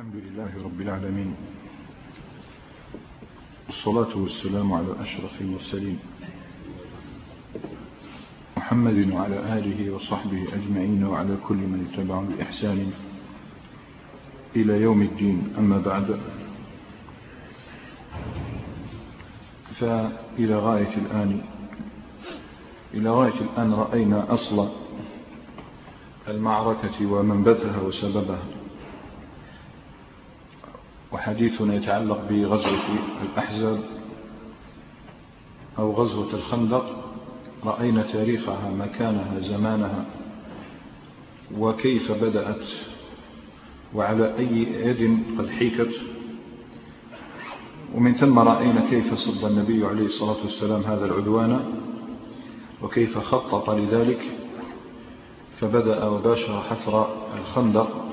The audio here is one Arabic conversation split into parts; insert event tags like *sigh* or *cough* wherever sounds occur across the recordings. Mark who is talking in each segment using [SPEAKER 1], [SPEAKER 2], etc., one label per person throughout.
[SPEAKER 1] الحمد لله رب العالمين. والصلاة والسلام على أشرف المرسلين. محمد وعلى آله وصحبه أجمعين وعلى كل من اتبعهم بإحسان إلى يوم الدين. أما بعد فإلى غاية الآن إلى غاية الآن رأينا أصل المعركة ومنبثها وسببها. وحديثنا يتعلق بغزوة الأحزاب أو غزوة الخندق. رأينا تاريخها مكانها زمانها وكيف بدأت وعلى أي يد قد حيكت. ومن ثم رأينا كيف صد النبي عليه الصلاة والسلام هذا العدوان وكيف خطط لذلك. فبدأ وباشر حفر الخندق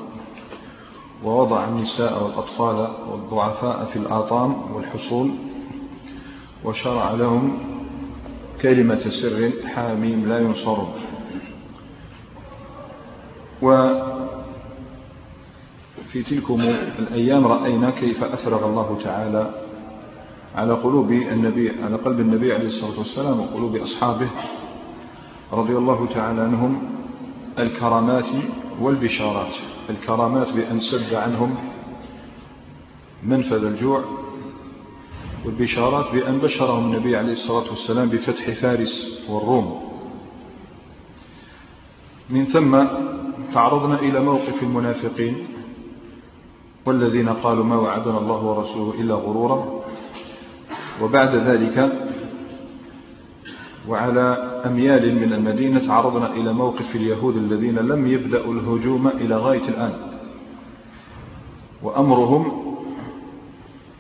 [SPEAKER 1] ووضع النساء والأطفال والضعفاء في الآطام والحصول وشرع لهم كلمة سر حاميم لا ينصر وفي تلكم الأيام رأينا كيف أفرغ الله تعالى على قلوب النبي على قلب النبي عليه الصلاة والسلام وقلوب أصحابه رضي الله تعالى عنهم الكرامات والبشارات. الكرامات بأن سد عنهم منفذ الجوع والبشارات بأن بشرهم النبي عليه الصلاة والسلام بفتح فارس والروم. من ثم تعرضنا إلى موقف المنافقين والذين قالوا ما وعدنا الله ورسوله إلا غرورا. وبعد ذلك وعلى أميال من المدينة تعرضنا إلى موقف اليهود الذين لم يبدأوا الهجوم إلى غاية الآن. وأمرهم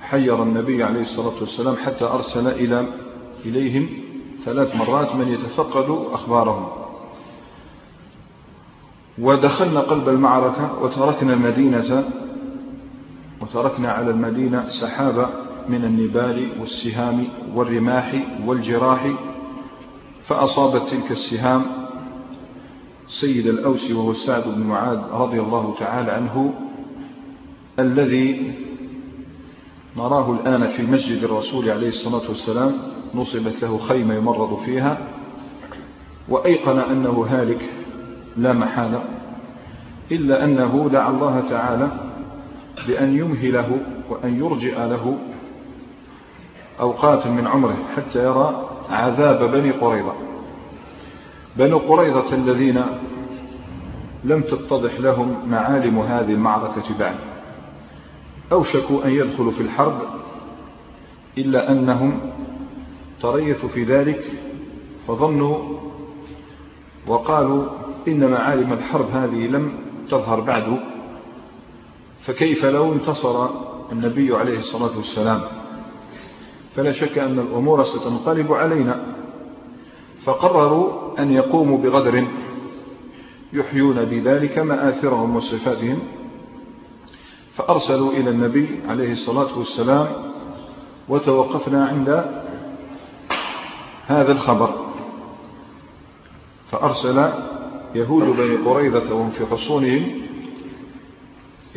[SPEAKER 1] حير النبي عليه الصلاة والسلام حتى أرسل إلى إليهم ثلاث مرات من يتفقد أخبارهم. ودخلنا قلب المعركة وتركنا المدينة وتركنا على المدينة سحابة من النبال والسهام والرماح والجراح فأصابت تلك السهام سيد الأوس وهو سعد بن معاذ رضي الله تعالى عنه الذي نراه الآن في مسجد الرسول عليه الصلاة والسلام نصبت له خيمة يمرض فيها وأيقن أنه هالك لا محالة إلا أنه دعا الله تعالى بأن يمهله وأن يرجئ له أوقات من عمره حتى يرى عذاب بني قريظة. بني قريظة الذين لم تتضح لهم معالم هذه المعركة بعد أوشكوا أن يدخلوا في الحرب إلا أنهم تريثوا في ذلك فظنوا وقالوا إن معالم الحرب هذه لم تظهر بعد. فكيف لو انتصر النبي عليه الصلاة والسلام فلا شك أن الأمور ستنقلب علينا. فقرروا أن يقوموا بغدر يحيون بذلك مآثرهم وصفاتهم. فأرسلوا إلى النبي عليه الصلاة والسلام وتوقفنا عند هذا الخبر. فأرسل يهود بني قريظة وهم في حصونهم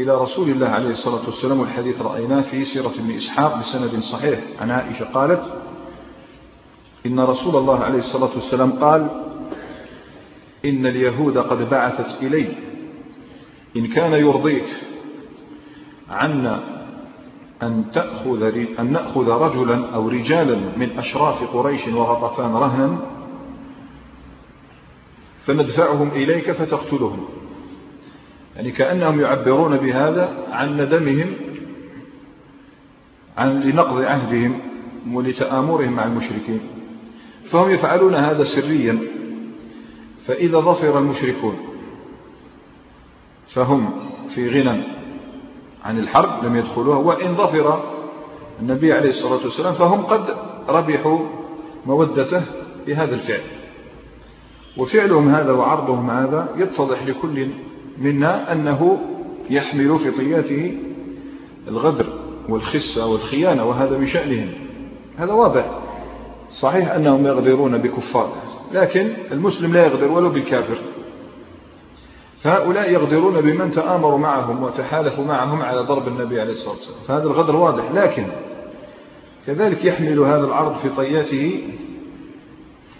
[SPEAKER 1] إلى رسول الله عليه الصلاة والسلام والحديث رأيناه في سيرة ابن إسحاق بسند صحيح. عن عائشة قالت إن رسول الله عليه الصلاة والسلام قال إن اليهود قد بعثت إلي. إن كان يرضيك عنا أن تأخذ أن نأخذ رجلا أو رجالا من أشراف قريش وغطفان رهنا فندفعهم إليك فتقتلهم. يعني كأنهم يعبرون بهذا عن ندمهم عن لنقض عهدهم ولتآمرهم مع المشركين. فهم يفعلون هذا سريا فإذا ظفر المشركون فهم في غنى عن الحرب لم يدخلوها وإن ظفر النبي عليه الصلاة والسلام فهم قد ربحوا مودته بهذا الفعل. وفعلهم هذا وعرضهم هذا يتضح لكل منا أنه يحمل في طياته الغدر والخسة والخيانة وهذا من شأنهم. هذا واضح. صحيح أنهم يغدرون بكفار لكن المسلم لا يغدر ولو بالكافر. فهؤلاء يغدرون بمن تآمروا معهم وتحالفوا معهم على ضرب النبي عليه الصلاة والسلام. فهذا الغدر واضح لكن كذلك يحمل هذا العرض في طياته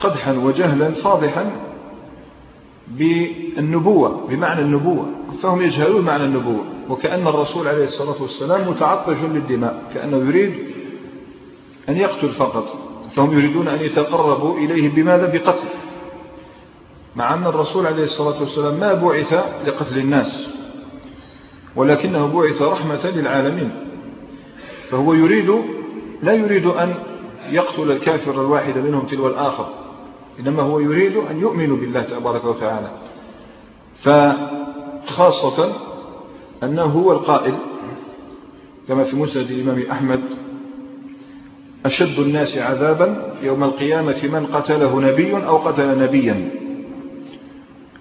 [SPEAKER 1] قدحا وجهلا فاضحا بالنبوة بمعنى النبوة. فهم يجهلون معنى النبوة. وكأن الرسول عليه الصلاة والسلام متعطش للدماء. كأنه يريد أن يقتل فقط. فهم يريدون أن يتقربوا إليه بماذا؟ بقتل مع أن الرسول عليه الصلاة والسلام ما بعث لقتل الناس ولكنه بعث رحمة للعالمين. فهو يريد لا يريد أن يقتل الكافر الواحد منهم تلو الآخر. إنما هو يريد أن يؤمنوا بالله تبارك وتعالى. فخاصة أنه هو القائل كما في مسند الإمام أحمد أشد الناس عذابا يوم القيامة من قتله نبي أو قتل نبيا.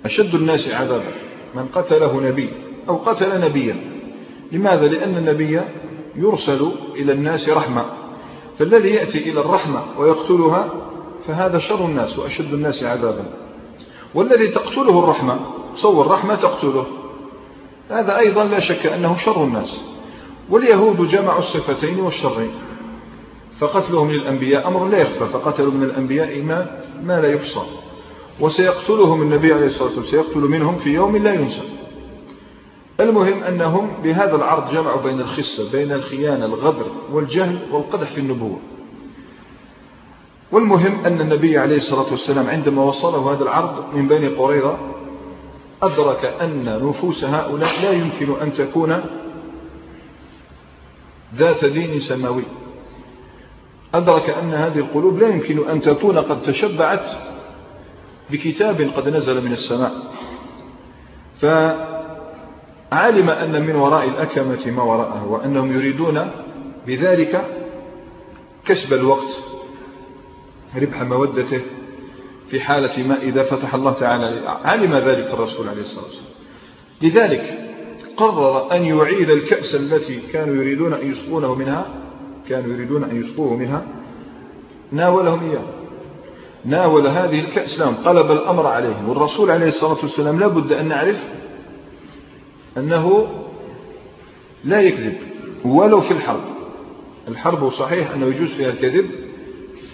[SPEAKER 1] أشد الناس عذابا من قتله نبي أو قتل نبيا. لماذا؟ لأن النبي يرسل إلى الناس رحمة. فالذي يأتي إلى الرحمة ويقتلها فهذا شر الناس وأشد الناس عذابا. والذي تقتله الرحمة صور رحمة تقتله. هذا أيضا لا شك أنه شر الناس. واليهود جمعوا الصفتين والشرين. فقتلهم للأنبياء أمر لا يخفى فقتلوا من الأنبياء ما, ما لا يحصى. وسيقتلهم النبي عليه الصلاة والسلام سيقتل منهم في يوم لا ينسى. المهم أنهم بهذا العرض جمعوا بين الخسة بين الخيانة الغدر والجهل والقدح في النبوة. والمهم أن النبي عليه الصلاة والسلام عندما وصله هذا العرض من بني قريظة أدرك أن نفوس هؤلاء لا يمكن أن تكون ذات دين سماوي. أدرك أن هذه القلوب لا يمكن أن تكون قد تشبعت بكتاب قد نزل من السماء. فعلم أن من وراء الأكمة ما وراءه وأنهم يريدون بذلك كسب الوقت. ربح مودته في حالة ما إذا فتح الله تعالى علم ذلك الرسول عليه الصلاة والسلام. لذلك قرر أن يعيد الكأس التي كانوا يريدون أن يسقونه منها كانوا يريدون أن يسقوه منها. ناولهم إياه. ناول هذه الكأس لهم قلب الأمر عليهم. والرسول عليه الصلاة والسلام لا بد أن نعرف أنه لا يكذب ولو في الحرب. الحرب صحيح أنه يجوز فيها الكذب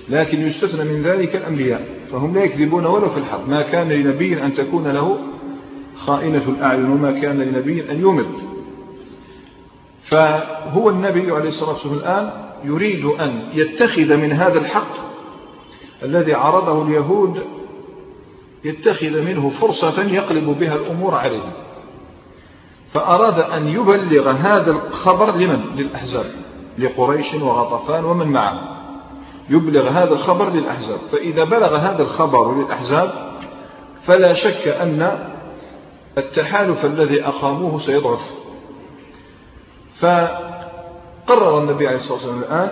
[SPEAKER 1] لكن يستثنى من ذلك الأنبياء فهم لا يكذبون ولو في الحرب. ما كان لنبي أن تكون له خائنة الأعين وما كان لنبي أن يمد فهو النبي عليه الصلاة والسلام الآن يريد أن يتخذ من هذا الحق الذي عرضه اليهود يتخذ منه فرصة يقلب بها الأمور عليهم. فأراد أن يبلغ هذا الخبر لمن؟ للأحزاب لقريش وغطفان ومن معه. يبلغ هذا الخبر للأحزاب. فإذا بلغ هذا الخبر للأحزاب فلا شك أن التحالف الذي أقاموه سيضعف. فقرر النبي عليه الصلاة والسلام الآن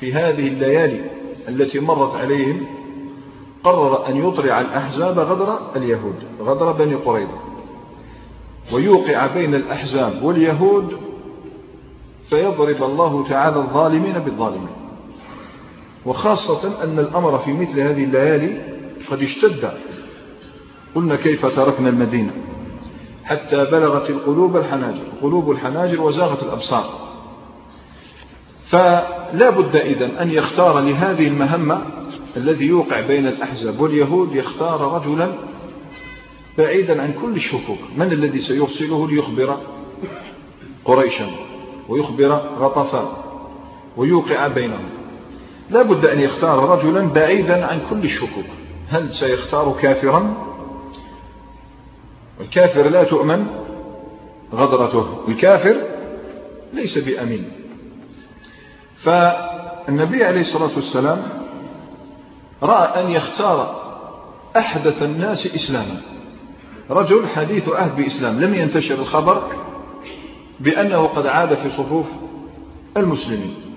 [SPEAKER 1] في هذه الليالي التي مرت عليهم قرر أن يطلع الأحزاب غدر اليهود غدر بني قريظة. ويوقع بين الأحزاب واليهود فيضرب الله تعالى الظالمين بالظالمين. وخاصة أن الأمر في مثل هذه الليالي قد اشتد. قلنا كيف تركنا المدينة؟ حتى بلغت القلوب الحناجر. قلوب الحناجر وزاغت الأبصار. فلا بد إذن أن يختار لهذه المهمة الذي يوقع بين الأحزاب واليهود يختار رجلا بعيدا عن كل الشكوك. من الذي سيرسله ليخبر قريشا ويخبر غطفان ويوقع بينهم؟ لا بد أن يختار رجلا بعيدا عن كل الشكوك. هل سيختار كافرا؟ الكافر لا تؤمن غدرته. الكافر ليس بأمين. فالنبي عليه الصلاة والسلام رأى أن يختار أحدث الناس إسلاما. رجل حديث عهد بإسلام. لم ينتشر الخبر بأنه قد عاد في صفوف المسلمين.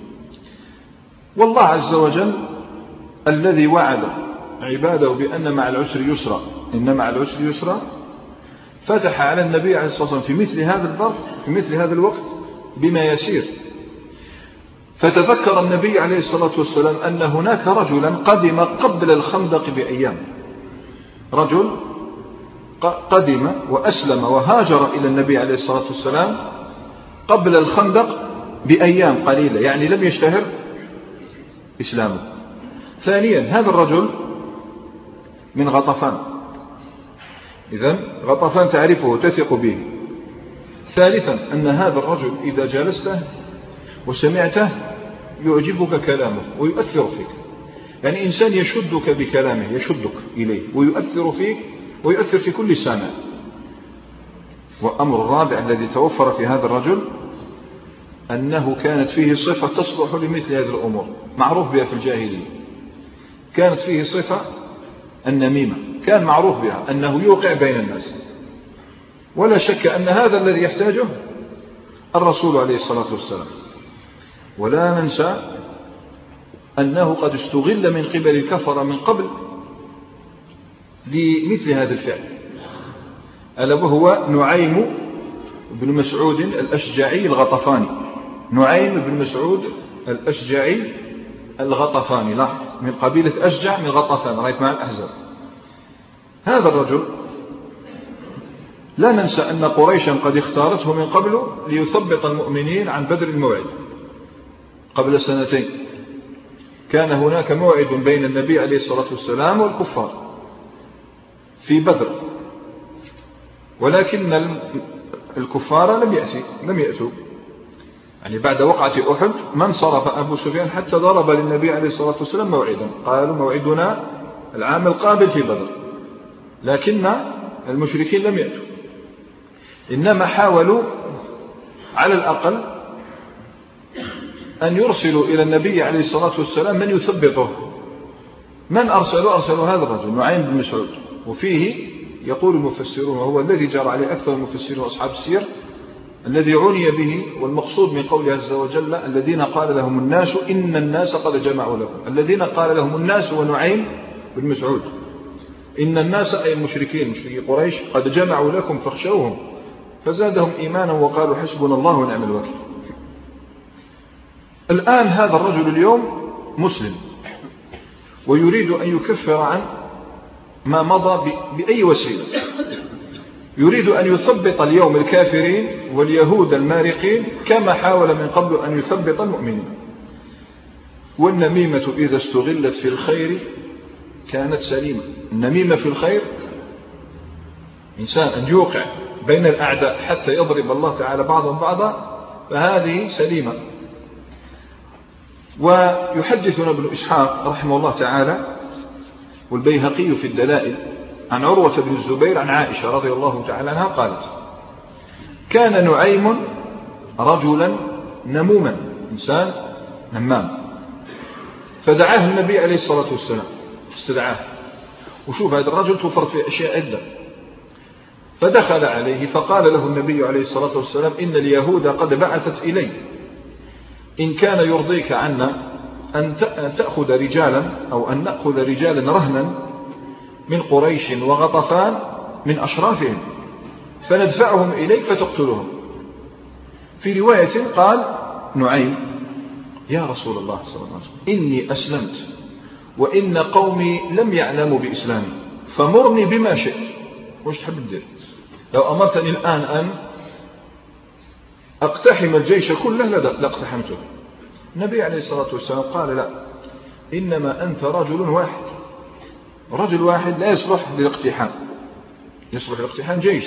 [SPEAKER 1] والله عز وجل الذي وعد عباده بأن مع العسر يسرا. إن مع العسر يسرا. فتح على النبي عليه الصلاة والسلام في مثل هذا الظرف في مثل هذا الوقت بما يسير. فتذكر النبي عليه الصلاة والسلام أن هناك رجلا قدم قبل الخندق بأيام. رجل قدم وأسلم وهاجر إلى النبي عليه الصلاة والسلام قبل الخندق بأيام قليلة يعني لم يشتهر إسلامه. ثانيا هذا الرجل من غطفان. إذا غطفان تعرفه تثق به. ثالثا أن هذا الرجل إذا جلسته وسمعته يعجبك كلامه ويؤثر فيك. يعني إنسان يشدك بكلامه يشدك إليه ويؤثر فيك ويؤثر في كل سامع وأمر الرابع الذي توفر في هذا الرجل أنه كانت فيه صفة تصلح لمثل هذه الأمور. معروف بها في الجاهلية. كانت فيه صفة النميمة. كان معروف بها أنه يوقع بين الناس. ولا شك أن هذا الذي يحتاجه الرسول عليه الصلاة والسلام. ولا ننسى أنه قد استغل من قبل الكفر من قبل لمثل هذا الفعل. ألا وهو نعيم بن مسعود الأشجعي الغطفاني. نعيم بن مسعود الأشجعي الغطفاني. لاحظ من قبيلة أشجع من غطفان رأيت مع الأحزاب. هذا الرجل لا ننسى أن قريشا قد اختارته من قبل ليثبط المؤمنين عن بدر الموعد. قبل سنتين كان هناك موعد بين النبي عليه الصلاة والسلام والكفار في بدر ولكن الكفار لم يأتي لم يأتوا. يعني بعد وقعة أحد ما انصرف أبو سفيان حتى ضرب للنبي عليه الصلاة والسلام موعدا. قالوا موعدنا العام القابل في بدر. لكن المشركين لم يأتوا. إنما حاولوا على الأقل أن يرسلوا إلى النبي عليه الصلاة والسلام من يثبطه. من أرسلوا؟ أرسلوا هذا الرجل نعيم بن مسعود. وفيه يقول المفسرون وهو الذي جرى عليه أكثر المفسرين وأصحاب السير الذي عني به والمقصود من قوله عز وجل الذين قال لهم الناس إن الناس قد جمعوا لكم الذين قال لهم الناس ونعيم بن مسعود. إن الناس أي المشركين مشركي قريش قد جمعوا لكم فاخشوهم. فزادهم إيمانا وقالوا حسبنا الله ونعم الوكيل. الآن هذا الرجل اليوم مسلم ويريد أن يكفر عن ما مضى بأي وسيلة. يريد أن يثبط اليوم الكافرين واليهود المارقين كما حاول من قبل أن يثبط المؤمنين. والنميمة إذا استغلت في الخير كانت سليمة. النميمة في الخير إنسان أن يوقع بين الأعداء حتى يضرب الله تعالى بعضهم بعضا فهذه سليمة. ويحدثنا ابن إسحاق رحمه الله تعالى والبيهقي في الدلائل عن عروة بن الزبير عن عائشة رضي الله تعالى عنها قالت كان نعيم رجلا نموما إنسان نمام. فدعاه النبي عليه الصلاة والسلام استدعاه. وشوف هذا الرجل توفرت في أشياء عدة فدخل عليه فقال له النبي عليه الصلاة والسلام إن اليهود قد بعثت إلي. إن كان يرضيك عنا أن تأخذ رجالا أو أن نأخذ رجالا رهنا من قريش وغطفان من أشرافهم فندفعهم إليك فتقتلهم. في رواية قال نعيم يا رسول الله صلى الله عليه وسلم إني أسلمت وإن قومي لم يعلموا بإسلامي فمرني بما شئت. وش تحب تدير؟ لو أمرتني الآن أن أقتحم الجيش كله لاقتحمته. النبي عليه الصلاة والسلام قال لا إنما أنت رجل واحد. رجل واحد لا يصلح للاقتحام يصلح للاقتحام جيش.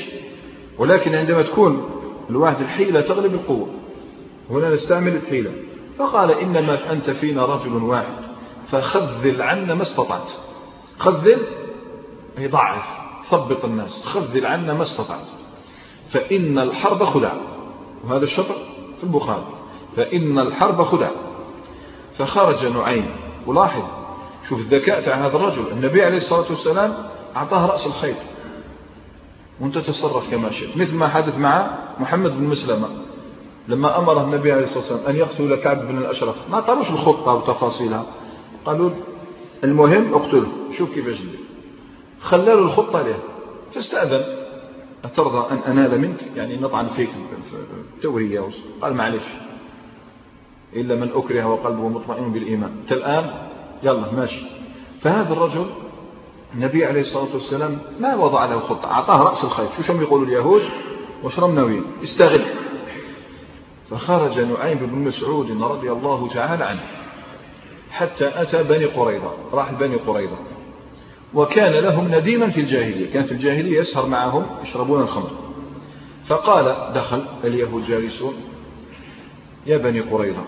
[SPEAKER 1] ولكن عندما تكون الواحد الحيلة تغلب القوة. هنا نستعمل الحيلة. فقال إنما أنت فينا رجل واحد. فخذل عنا ما استطعت. خذل أي ضعف. ثبط الناس. خذل عنا ما استطعت. فإن الحرب خدع وهذا الشطر في البخاري. فإن الحرب خدع فخرج نعيم. ولاحظ شوف الذكاء تاع هذا الرجل. النبي عليه الصلاة والسلام أعطاه رأس الخيل. وأنت تصرف كما شئت. مثل ما حدث مع محمد بن مسلمة. لما أمر النبي عليه الصلاة والسلام أن يقتل كعب بن الأشرف. ما قالوش الخطة وتفاصيلها. قالوا المهم اقتله. شوف كيفاش ندير خلى له الخطة له فاستأذن. أترضى أن أنال منك؟ يعني نطعن فيك في التورية قال معلش. إلا من أكره وقلبه مطمئن بالإيمان. الآن يلا ماشي. فهذا الرجل النبي عليه الصلاة والسلام ما وضع له خطة أعطاه رأس الخيط. شو شم يقولوا اليهود؟ وشرم ناويين استغل. فخرج نعيم بن مسعود رضي الله تعالى عنه حتى أتى بني قريظة راح بني قريظة. وكان لهم نديما في الجاهلية كان في الجاهلية يسهر معهم يشربون الخمر. فقال دخل اليهود جالسون يا بني قريظة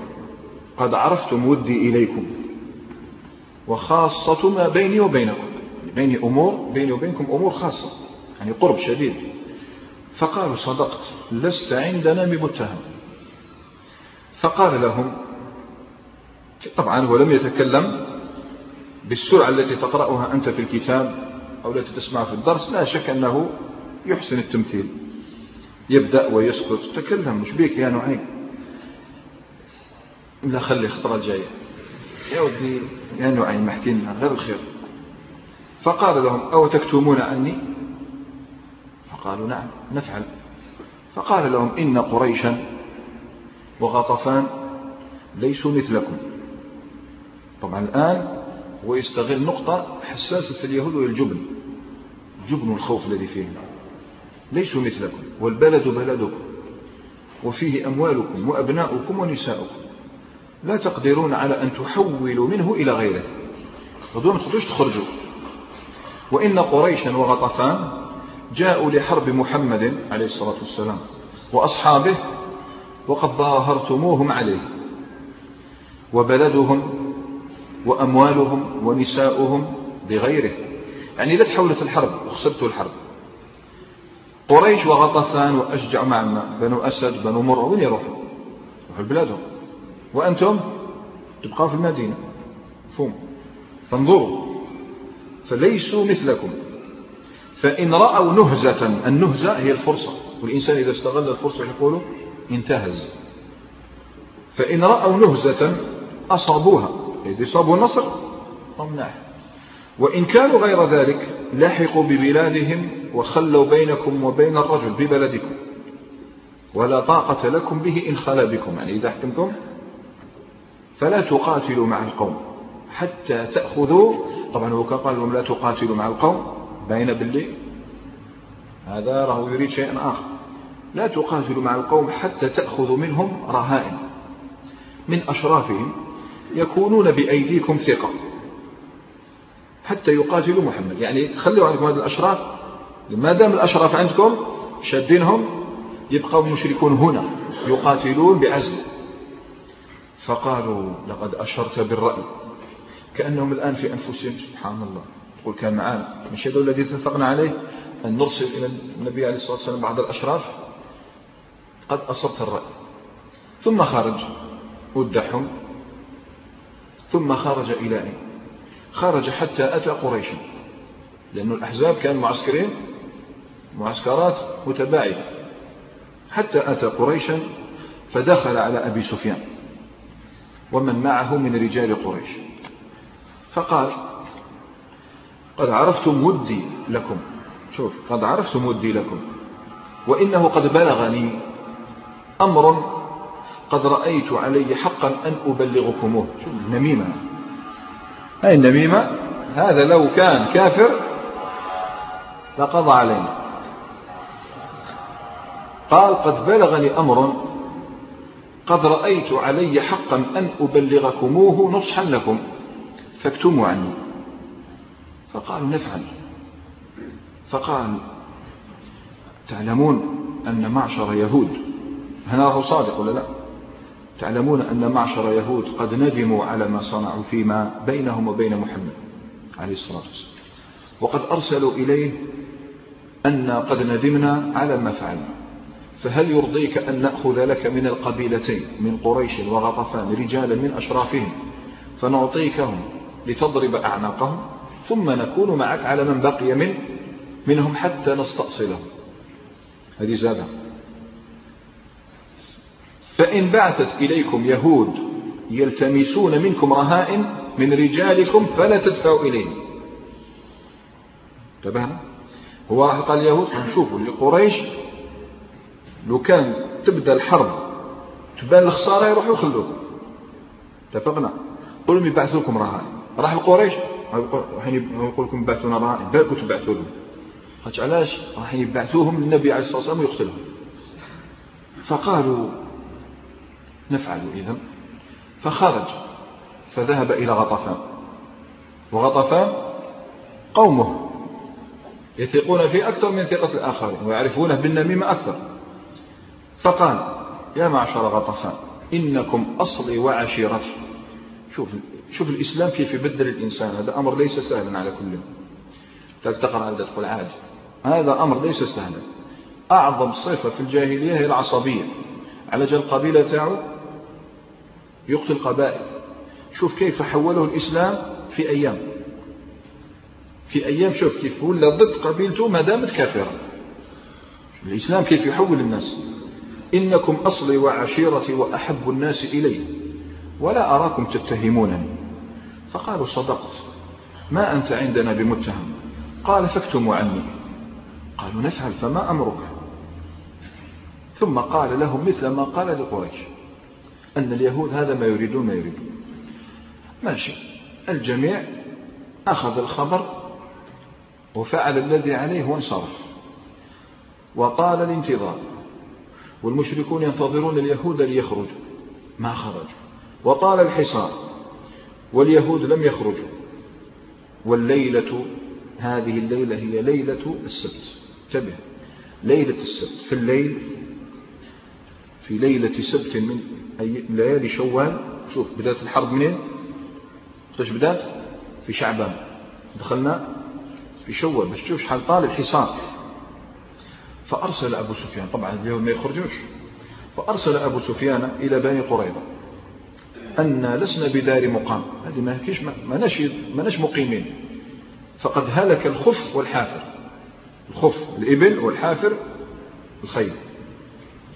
[SPEAKER 1] قد عرفتم ودي إليكم. وخاصة ما بيني وبينكم. بيني أمور بيني وبينكم أمور خاصة يعني قرب شديد. فقالوا صدقت لست عندنا بمتهم. فقال لهم طبعا هو لم يتكلم بالسرعة التي تقرأها أنت في الكتاب أو التي تسمعها في الدرس لا شك أنه يحسن التمثيل. يبدأ ويسكت. تكلم مش بيك يا نعيم؟ لا خلي خطرة الجاية يا ودي يا نعيم احكي لنا غير الخير. فقال لهم أو تكتمون عني؟ فقالوا نعم نفعل. فقال لهم إن قريشا وغطفان ليسوا مثلكم. طبعا الآن هو يستغل نقطة حساسة في اليهود وهي الجبن. الجبن والخوف الذي فيهم. ليسوا مثلكم والبلد بلدكم وفيه أموالكم وأبناؤكم ونساؤكم. لا تقدرون على أن تحولوا منه إلى غيره. بدون تخرجوا تخرجوا. وإن قريشا وغطفان جاءوا لحرب محمد عليه الصلاة والسلام وأصحابه وقد ظاهرتموهم عليه. وبلدهم وأموالهم ونساؤهم بغيره. يعني لا تحولت الحرب وخسرتوا الحرب. قريش وغطفان وأشجع معنا بنو أسد بنو مرة وين يروحوا؟ يروحوا لبلادهم. وأنتم تبقوا في المدينة. فهم. فانظروا. فليسوا مثلكم. فإن رأوا نهزة النهزة هي الفرصة. والإنسان إذا استغل الفرصة يقول انتهز. فإن رأوا نهزة أصابوها. إذا صابوا النصر طمناه. وإن كانوا غير ذلك لحقوا ببلادهم وخلوا بينكم وبين الرجل ببلدكم. ولا طاقة لكم به إن خلا بكم. يعني إذا حكمتم فلا تقاتلوا مع القوم حتى تأخذوا. طبعا هو قال لهم لا تقاتلوا مع القوم. باين بالليل هذا راه يريد شيئا آخر. لا تقاتلوا مع القوم حتى تأخذوا منهم رهائن. من أشرافهم يكونون بأيديكم ثقة. حتى يقاتلوا محمد. يعني خلوا عندكم هذه الأشراف. ما دام الأشراف عندكم شادينهم يبقى المشركون هنا. يقاتلون بعزم. فقالوا لقد أشرت بالرأي كأنهم الآن في أنفسهم سبحان الله. تقول كان معنا مش هذا الذي اتفقنا عليه؟ أن نرسل إلى النبي عليه الصلاة والسلام بعض الأشراف. قد أصبت الرأي. ثم خرج. ودعهم ثم خرج إلى أين؟ خرج حتى أتى قريشا لأن الأحزاب كان معسكرين معسكرات متباعدة. حتى أتى قريشا فدخل على أبي سفيان. ومن معه من رجال قريش. فقال قد عرفتم ودي لكم. شوف قد عرفتم ودي لكم. وإنه قد بلغني أمر قد رأيت علي حقا أن أبلغكموه. شوف النميمة هاي النميمة هذا لو كان كافر لقضى علينا. قال قد بلغني أمر قد رأيت علي حقا أن أبلغكموه نصحا لكم. فاكتموا عني. فقالوا نفعل. فقال تعلمون أن معشر يهود هنا هو صادق ولا لا؟ تعلمون أن معشر يهود قد ندموا على ما صنعوا فيما بينهم وبين محمد عليه الصلاة والسلام. وقد أرسلوا إليه أن قد ندمنا على ما فعلنا. فهل يرضيك أن نأخذ لك من القبيلتين من قريش وغطفان رجالا من أشرافهم فنعطيكهم لتضرب أعناقهم ثم نكون معك على من بقي من منهم حتى نستأصلهم. هذه زادة. فإن بعثت إليكم يهود يلتمسون منكم رهائن من رجالكم فلا تدفعوا إليهم. انتبهنا؟ هو قال اليهود شوفوا لقريش لو كان تبدأ الحرب تبان الخسارة يروحوا يخلوكم اتفقنا؟ قل لهم يبعثوا لكم رهائن. راح القريش؟ راح يقول لكم بعثونا رهائن. بل كنت بعثوا لهم. قالت علاش؟ راح يبعثوهم للنبي عليه الصلاة والسلام ويقتلهم. فقالوا نفعل إذا فخرج. فذهب إلى غطفان. وغطفان قومه يثقون فيه أكثر من ثقة الآخرين ويعرفونه بالنميمة أكثر. فقال يا معشر غطفان إنكم أصلي وعشيرتي شوف شوف الإسلام كيف يبدل الإنسان. هذا أمر ليس سهلا على كل تقرأ على تقول عادي هذا أمر ليس سهلا. أعظم صفة في الجاهلية هي العصبية. على جال القبيلة تاعو يقتل قبائل شوف كيف حوله الإسلام في أيام. في أيام شوف كيف ولا ضد قبيلته ما دامت كافرة. الإسلام كيف يحول الناس. إنكم أصلي وعشيرتي وأحب الناس إلي ولا أراكم تتهمونني. فقالوا صدقت ما أنت عندنا بمتهم؟ قال فاكتموا عني. قالوا نفعل فما أمرك؟ ثم قال لهم مثل ما قال لقريش أن اليهود هذا ما يريدون ما يريدون. ماشي الجميع أخذ الخبر وفعل الذي عليه وانصرف. وطال الانتظار والمشركون ينتظرون اليهود ليخرجوا. ما خرجوا. وطال الحصار. واليهود لم يخرجوا. والليلة هذه الليلة هي ليلة السبت. انتبه. ليلة السبت. في الليل في ليلة سبت من أي ليالي شوال. شوف بدأت الحرب منين؟ قداش بدأت؟ في شعبان. دخلنا في شوال. باش تشوف شحال طال الحصار. فأرسل أبو سفيان طبعا اليوم ما يخرجوش. فأرسل أبو سفيان إلى بني قريظة. أن لسنا بدار مقام. هذه ما كيش ما نش مقيمين. فقد هلك الخف والحافر. الخف الإبل والحافر الخيل.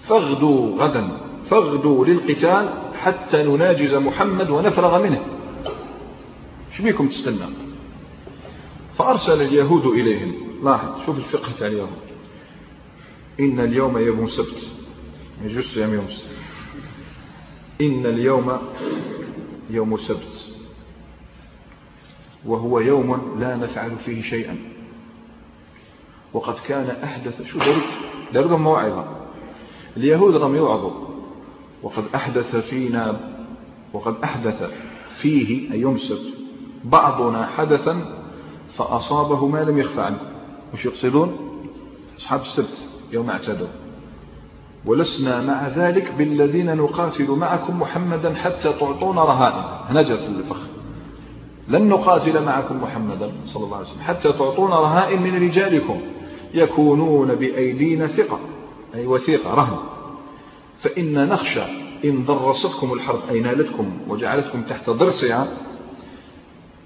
[SPEAKER 1] فاغدوا غدا. فاغدوا للقتال حتى نناجز محمد ونفرغ منه. شو بيكم تستنى؟ فأرسل اليهود إليهم. لاحظ شوف الفقه تاع اليهود. إن اليوم يوم سبت. يجوز صيام يوم السبت إن اليوم يوم سبت. وهو يوم لا نفعل فيه شيئا. وقد كان أحدث شو داروا داروا موعظة اليهود لم يوعظوا. وقد أحدث فينا وقد أحدث فيه أي يوم السبت. بعضنا حدثا فأصابه ما لم يخفى عنه مش يقصدون؟ أصحاب السبت. يوم اعتدوا ولسنا مع ذلك بالذين نقاتل معكم محمدا حتى تعطونا رهائن هنجر في الفخ لن نقاتل معكم محمدا صلى الله عليه وسلم حتى تعطونا رهائن من رجالكم يكونون بأيدينا ثقة. أي وثيقة رهن. فإن نخشى إن ضرستكم الحرب أي نالتكم وجعلتكم تحت ضرسها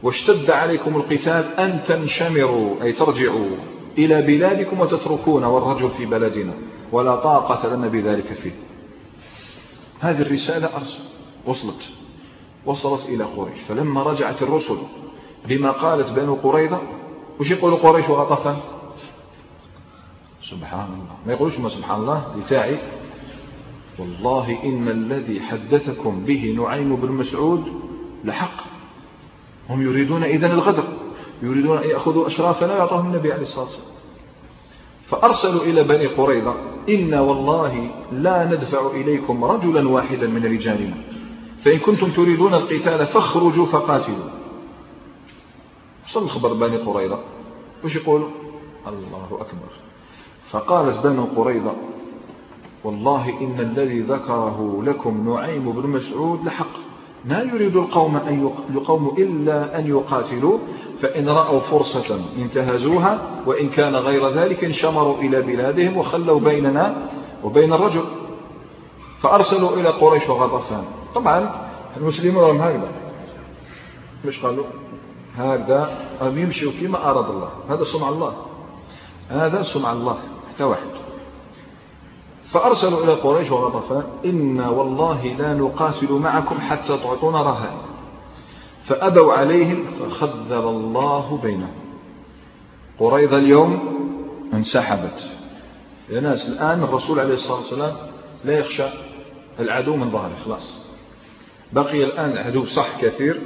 [SPEAKER 1] واشتد عليكم القتال أن تنشمروا أي ترجعوا. إلى بلادكم وتتركون والرجل في بلدنا ولا طاقة لنا بذلك فيه. هذه الرسالة وصلت وصلت إلى قريش. فلما رجعت الرسل بما قالت بنو قريظة وش يقولوا قريش وغطفان سبحان الله. ما يقولوش ما سبحان الله لتاعي. والله إن الذي حدثكم به نعيم بن مسعود لحق. هم يريدون إذن الغدر. يريدون أن يأخذوا أشرافنا ويعطاهم النبي عليه الصلاة والسلام. فأرسلوا إلى بني قريظة إنا والله لا ندفع إليكم رجلا واحدا من رجالنا. فإن كنتم تريدون القتال فاخرجوا فقاتلوا. وصل الخبر بني قريظة؟ وش يقولوا الله أكبر. فقالت بنو قريظة والله إن الذي ذكره لكم نعيم بن مسعود لحق. ما يريد القوم أن يقوموا إلا أن يقاتلوا فإن رأوا فرصة انتهزوها وإن كان غير ذلك انشمروا إلى بلادهم وخلوا بيننا وبين الرجل. فأرسلوا إلى قريش وغطفان. طبعا المسلمون هم هكذا. مش قالوا؟ هذا أم يمشوا فيما أراد الله. هذا صنع الله. هذا صنع الله. حتى واحد. فأرسلوا إلى قريش وغطفان إنا والله لا نقاتل معكم حتى تعطونا رهائن فأبوا عليهم فخذل الله بينهم. قريضة اليوم انسحبت. يا ناس الآن الرسول عليه الصلاة والسلام لا يخشى العدو من ظهره خلاص. بقي الآن العدو صح كثير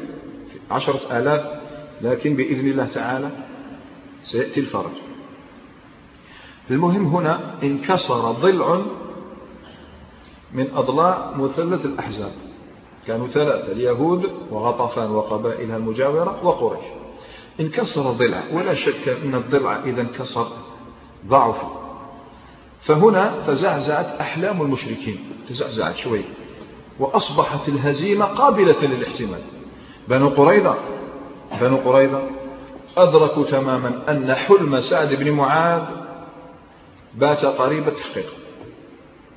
[SPEAKER 1] عشرة آلاف لكن بإذن الله تعالى سيأتي الفرج. المهم هنا انكسر ضلع من أضلاع مثلث الأحزاب. كانوا ثلاثة اليهود وغطفان وقبائلها المجاورة وقريش. انكسر ضلع ولا شك أن الضلع إذا انكسر ضعف. فهنا تزعزعت أحلام المشركين تزعزعت شوي. وأصبحت الهزيمة قابلة للاحتمال. بنو قريظة بنو قريظة أدركوا تماما أن حلم سعد بن معاذ بات قريب التحقيق.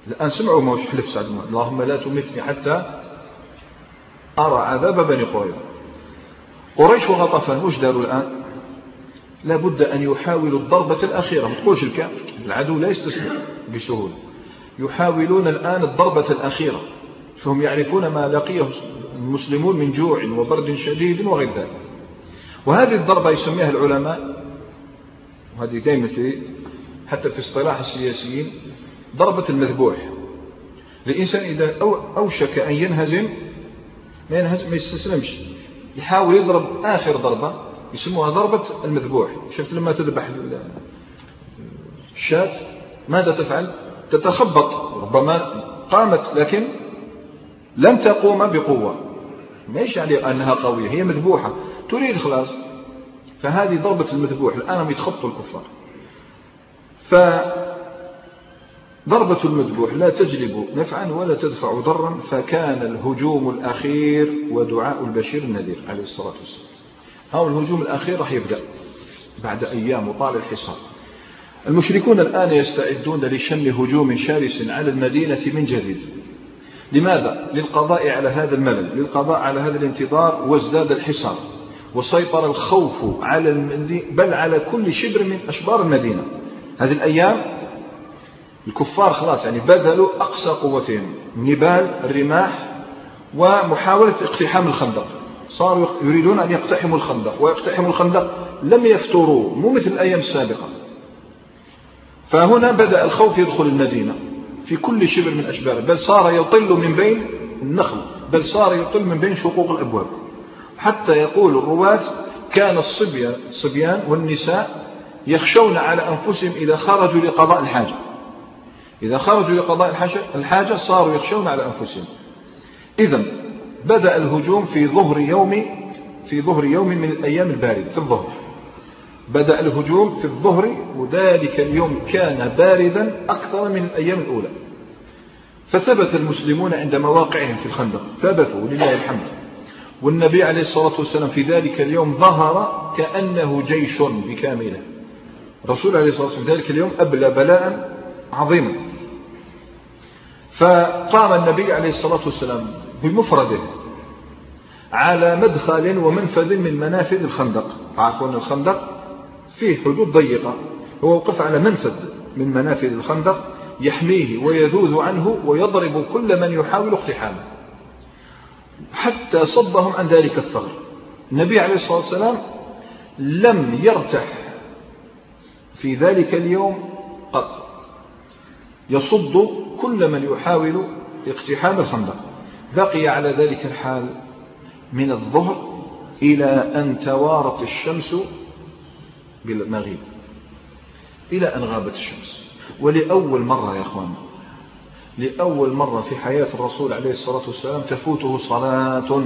[SPEAKER 1] الآن سمعوا ما وش حلف سعد اللهم لا تمتني حتى أرى عذاب بني قريظة. قريش وغطفان وش داروا الآن؟ لابد أن يحاولوا الضربة الأخيرة. ما تقولش الكافر العدو لا يستسلم بسهولة. يحاولون الآن الضربة الأخيرة. فهم يعرفون ما لقيه المسلمون من جوع وبرد شديد وغير ذلك. وهذه الضربة يسميها العلماء وهذه دائما في حتى في اصطلاح السياسيين ضربة المذبوح. الإنسان إذا أوشك أن ينهزم ما ينهزم ما يستسلمش. يحاول يضرب آخر ضربة يسموها ضربة المذبوح. شفت لما تذبح الشاة؟ ماذا تفعل؟ تتخبط. ربما قامت لكن لن تقوم بقوة. ما يعني أنها قوية هي مذبوحة. تريد خلاص. فهذه ضربة المذبوح. الآن هم يتخطوا الكفار. فضربة المذبوح لا تجلب نفعا ولا تدفع ضرا فكان الهجوم الأخير ودعاء البشير النذير عليه الصلاة والسلام. هو الهجوم الأخير راح يبدأ بعد أيام وطال الحصار. المشركون الآن يستعدون لشن هجوم شرس على المدينة من جديد. لماذا؟ للقضاء على هذا الملل للقضاء على هذا الانتظار وازداد الحصار. وسيطر الخوف على المدينة بل على كل شبر من أشبار المدينة. هذه الأيام الكفار خلاص يعني بذلوا أقصى قوتهم نبال الرماح ومحاولة اقتحام الخندق. صاروا يريدون أن يقتحموا الخندق ويقتحموا الخندق لم يفتروا مو مثل الأيام السابقة. فهنا بدأ الخوف يدخل المدينة في كل شبر من أشباره بل صار يطل من بين النخل بل صار يطل من بين شقوق الأبواب. حتى يقول الرواة كان الصبيان والنساء يخشون على أنفسهم إذا خرجوا لقضاء الحاجة. إذا خرجوا لقضاء الحاجة, صاروا يخشون على أنفسهم. إذا بدأ الهجوم في ظهر يوم في ظهر يوم من الأيام الباردة في الظهر. بدأ الهجوم في الظهر وذلك اليوم كان باردا أكثر من الأيام الأولى. فثبت المسلمون عند مواقعهم في الخندق ثبتوا ولله الحمد. والنبي عليه الصلاة والسلام في ذلك اليوم ظهر كأنه جيش بكامله. الرسول عليه الصلاة والسلام في ذلك اليوم أبلى بلاء عظيما. فقام النبي عليه الصلاة والسلام بمفرده على مدخل ومنفذ من منافذ الخندق. تعرفون الخندق فيه حدود ضيقة. هو وقف على منفذ من منافذ الخندق يحميه ويذوذ عنه ويضرب كل من يحاول اقتحامه. حتى صدهم عن ذلك الثغر. النبي عليه الصلاة والسلام لم يرتح في ذلك اليوم قط. يصد كل من يحاول اقتحام الخندق. بقي على ذلك الحال من الظهر إلى أن توارت الشمس بالمغيب. إلى أن غابت الشمس. ولأول مرة يا أخوان لأول مرة في حياة الرسول عليه الصلاة والسلام تفوته صلاة.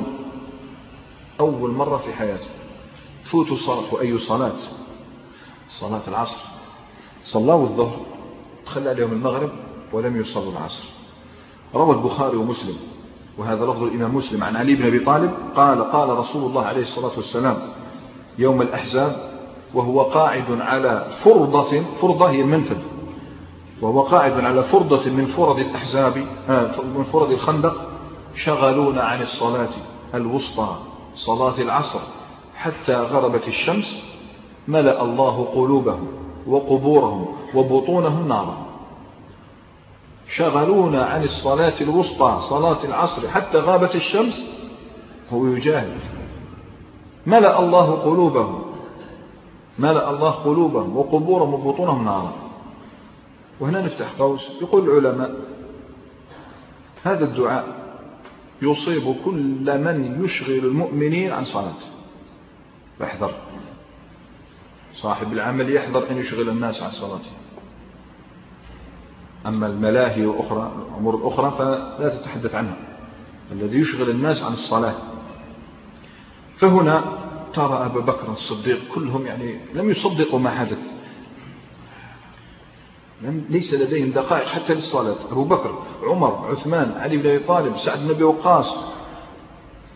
[SPEAKER 1] أول مرة في حياته تفوته صلاة. وأي صلاة؟ صلاة العصر. صلوا الظهر تخلى عليهم المغرب ولم يصلوا العصر. روى البخاري ومسلم وهذا لفظ الإمام مسلم عن علي بن أبي طالب قال قال رسول الله عليه الصلاة والسلام يوم الأحزاب وهو قاعد على فرضة فرضة هي المنفذ وهو قاعد على فرضة من فرض الأحزاب آه، من فرض الخندق شغلونا عن الصلاة الوسطى صلاة العصر حتى غربت الشمس ملأ الله قلوبهم. وقبورهم وبطونهم نارا. شغلونا عن الصلاة الوسطى صلاة العصر حتى غابت الشمس هو يجاهد. ملأ الله قلوبهم ملأ الله قلوبهم وقبورهم وبطونهم نارا. وهنا نفتح قوس يقول العلماء هذا الدعاء يصيب كل من يشغل المؤمنين عن صلاته. احذر صاحب العمل يحذر أن يشغل الناس عن صلاته. أما الملاهي وأخرى الأمور الأخرى فلا تتحدث عنها. الذي يشغل الناس عن الصلاة. فهنا ترى أبا بكر الصديق كلهم يعني لم يصدقوا ما حدث. ليس لديهم دقائق حتى للصلاة. أبو بكر عمر عثمان علي بن أبي طالب سعد بن أبي وقاص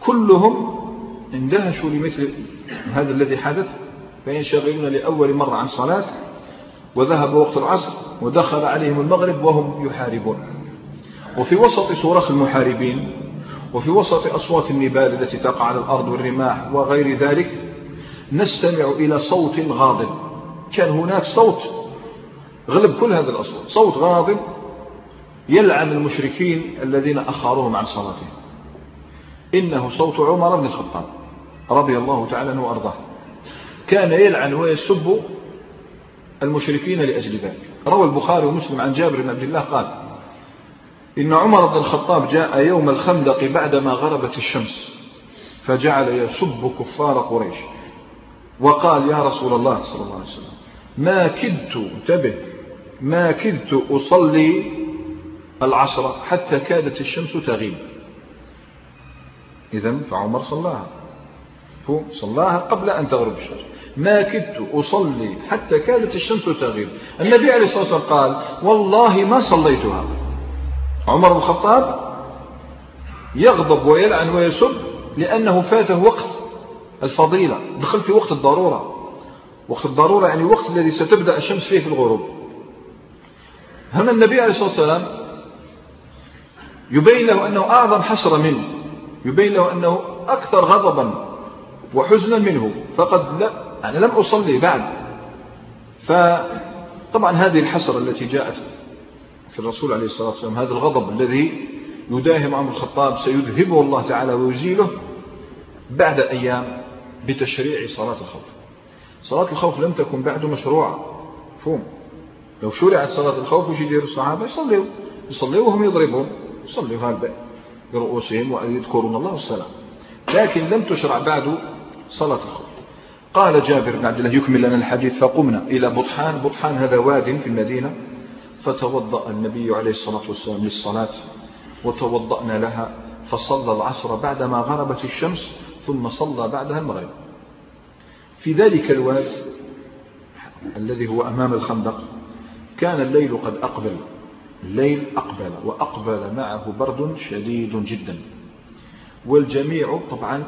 [SPEAKER 1] كلهم اندهشوا لمثل هذا الذي حدث. فينشغلون لأول مرة عن صلاة وذهب وقت العصر ودخل عليهم المغرب وهم يحاربون. وفي وسط صراخ المحاربين وفي وسط أصوات النبال التي تقع على الأرض والرماح وغير ذلك نستمع إلى صوت غاضب. كان هناك صوت غلب كل هذه الأصوات. صوت غاضب يلعن المشركين الذين أخروهم عن صلاتهم. إنه صوت عمر بن الخطاب رضي الله تعالى عنه وأرضاه. كان يلعن ويسب المشركين لأجل ذلك. روى البخاري ومسلم عن جابر بن عبد الله قال إن عمر بن الخطاب جاء يوم الخندق بعدما غربت الشمس فجعل يسب كفار قريش. وقال يا رسول الله صلى الله عليه وسلم ما كدت انتبه ما كدت أصلي العصر حتى كادت الشمس تغيب. إذا فعمر صلاها. صلاها قبل أن تغرب الشمس. ما كدت أصلي حتى كادت الشمس تغيب. النبي عليه الصلاة والسلام قال والله ما صليتها. عمر بن الخطاب يغضب ويلعن ويسب لأنه فاته وقت الفضيلة. دخل في وقت الضرورة. وقت الضرورة يعني الوقت الذي ستبدأ الشمس فيه في الغروب. هنا النبي عليه الصلاة والسلام يبين له أنه أعظم حسرة منه. يبين له أنه أكثر غضبا وحزنا منه. فقد لا يعني لم أصلي بعد. فطبعا هذه الحسرة التي جاءت في الرسول عليه الصلاة والسلام هذا الغضب الذي يداهم عمر الخطاب سيذهبه الله تعالى ويزيله بعد أيام بتشريع صلاة الخوف. صلاة الخوف لم تكن بعد مشروعة فهم. لو شرعت صلاة الخوف وش يديروا الصحابة؟ يصلوا يصلوا وهم يضربون. يصلوا هذا برؤوسهم ويذكرون الله والسلام. لكن لم تشرع بعد صلاة الخوف. قال جابر بن عبد الله يكمل لنا الحديث فقمنا إلى بطحان. بطحان هذا واد في المدينة فتوضأ النبي عليه الصلاة والسلام للصلاة وتوضأنا لها فصلى العصر بعدما غربت الشمس ثم صلى بعدها المغرب. في ذلك الواد الذي هو أمام الخندق كان الليل قد أقبل الليل أقبل وأقبل معه برد شديد جدا. والجميع طبعا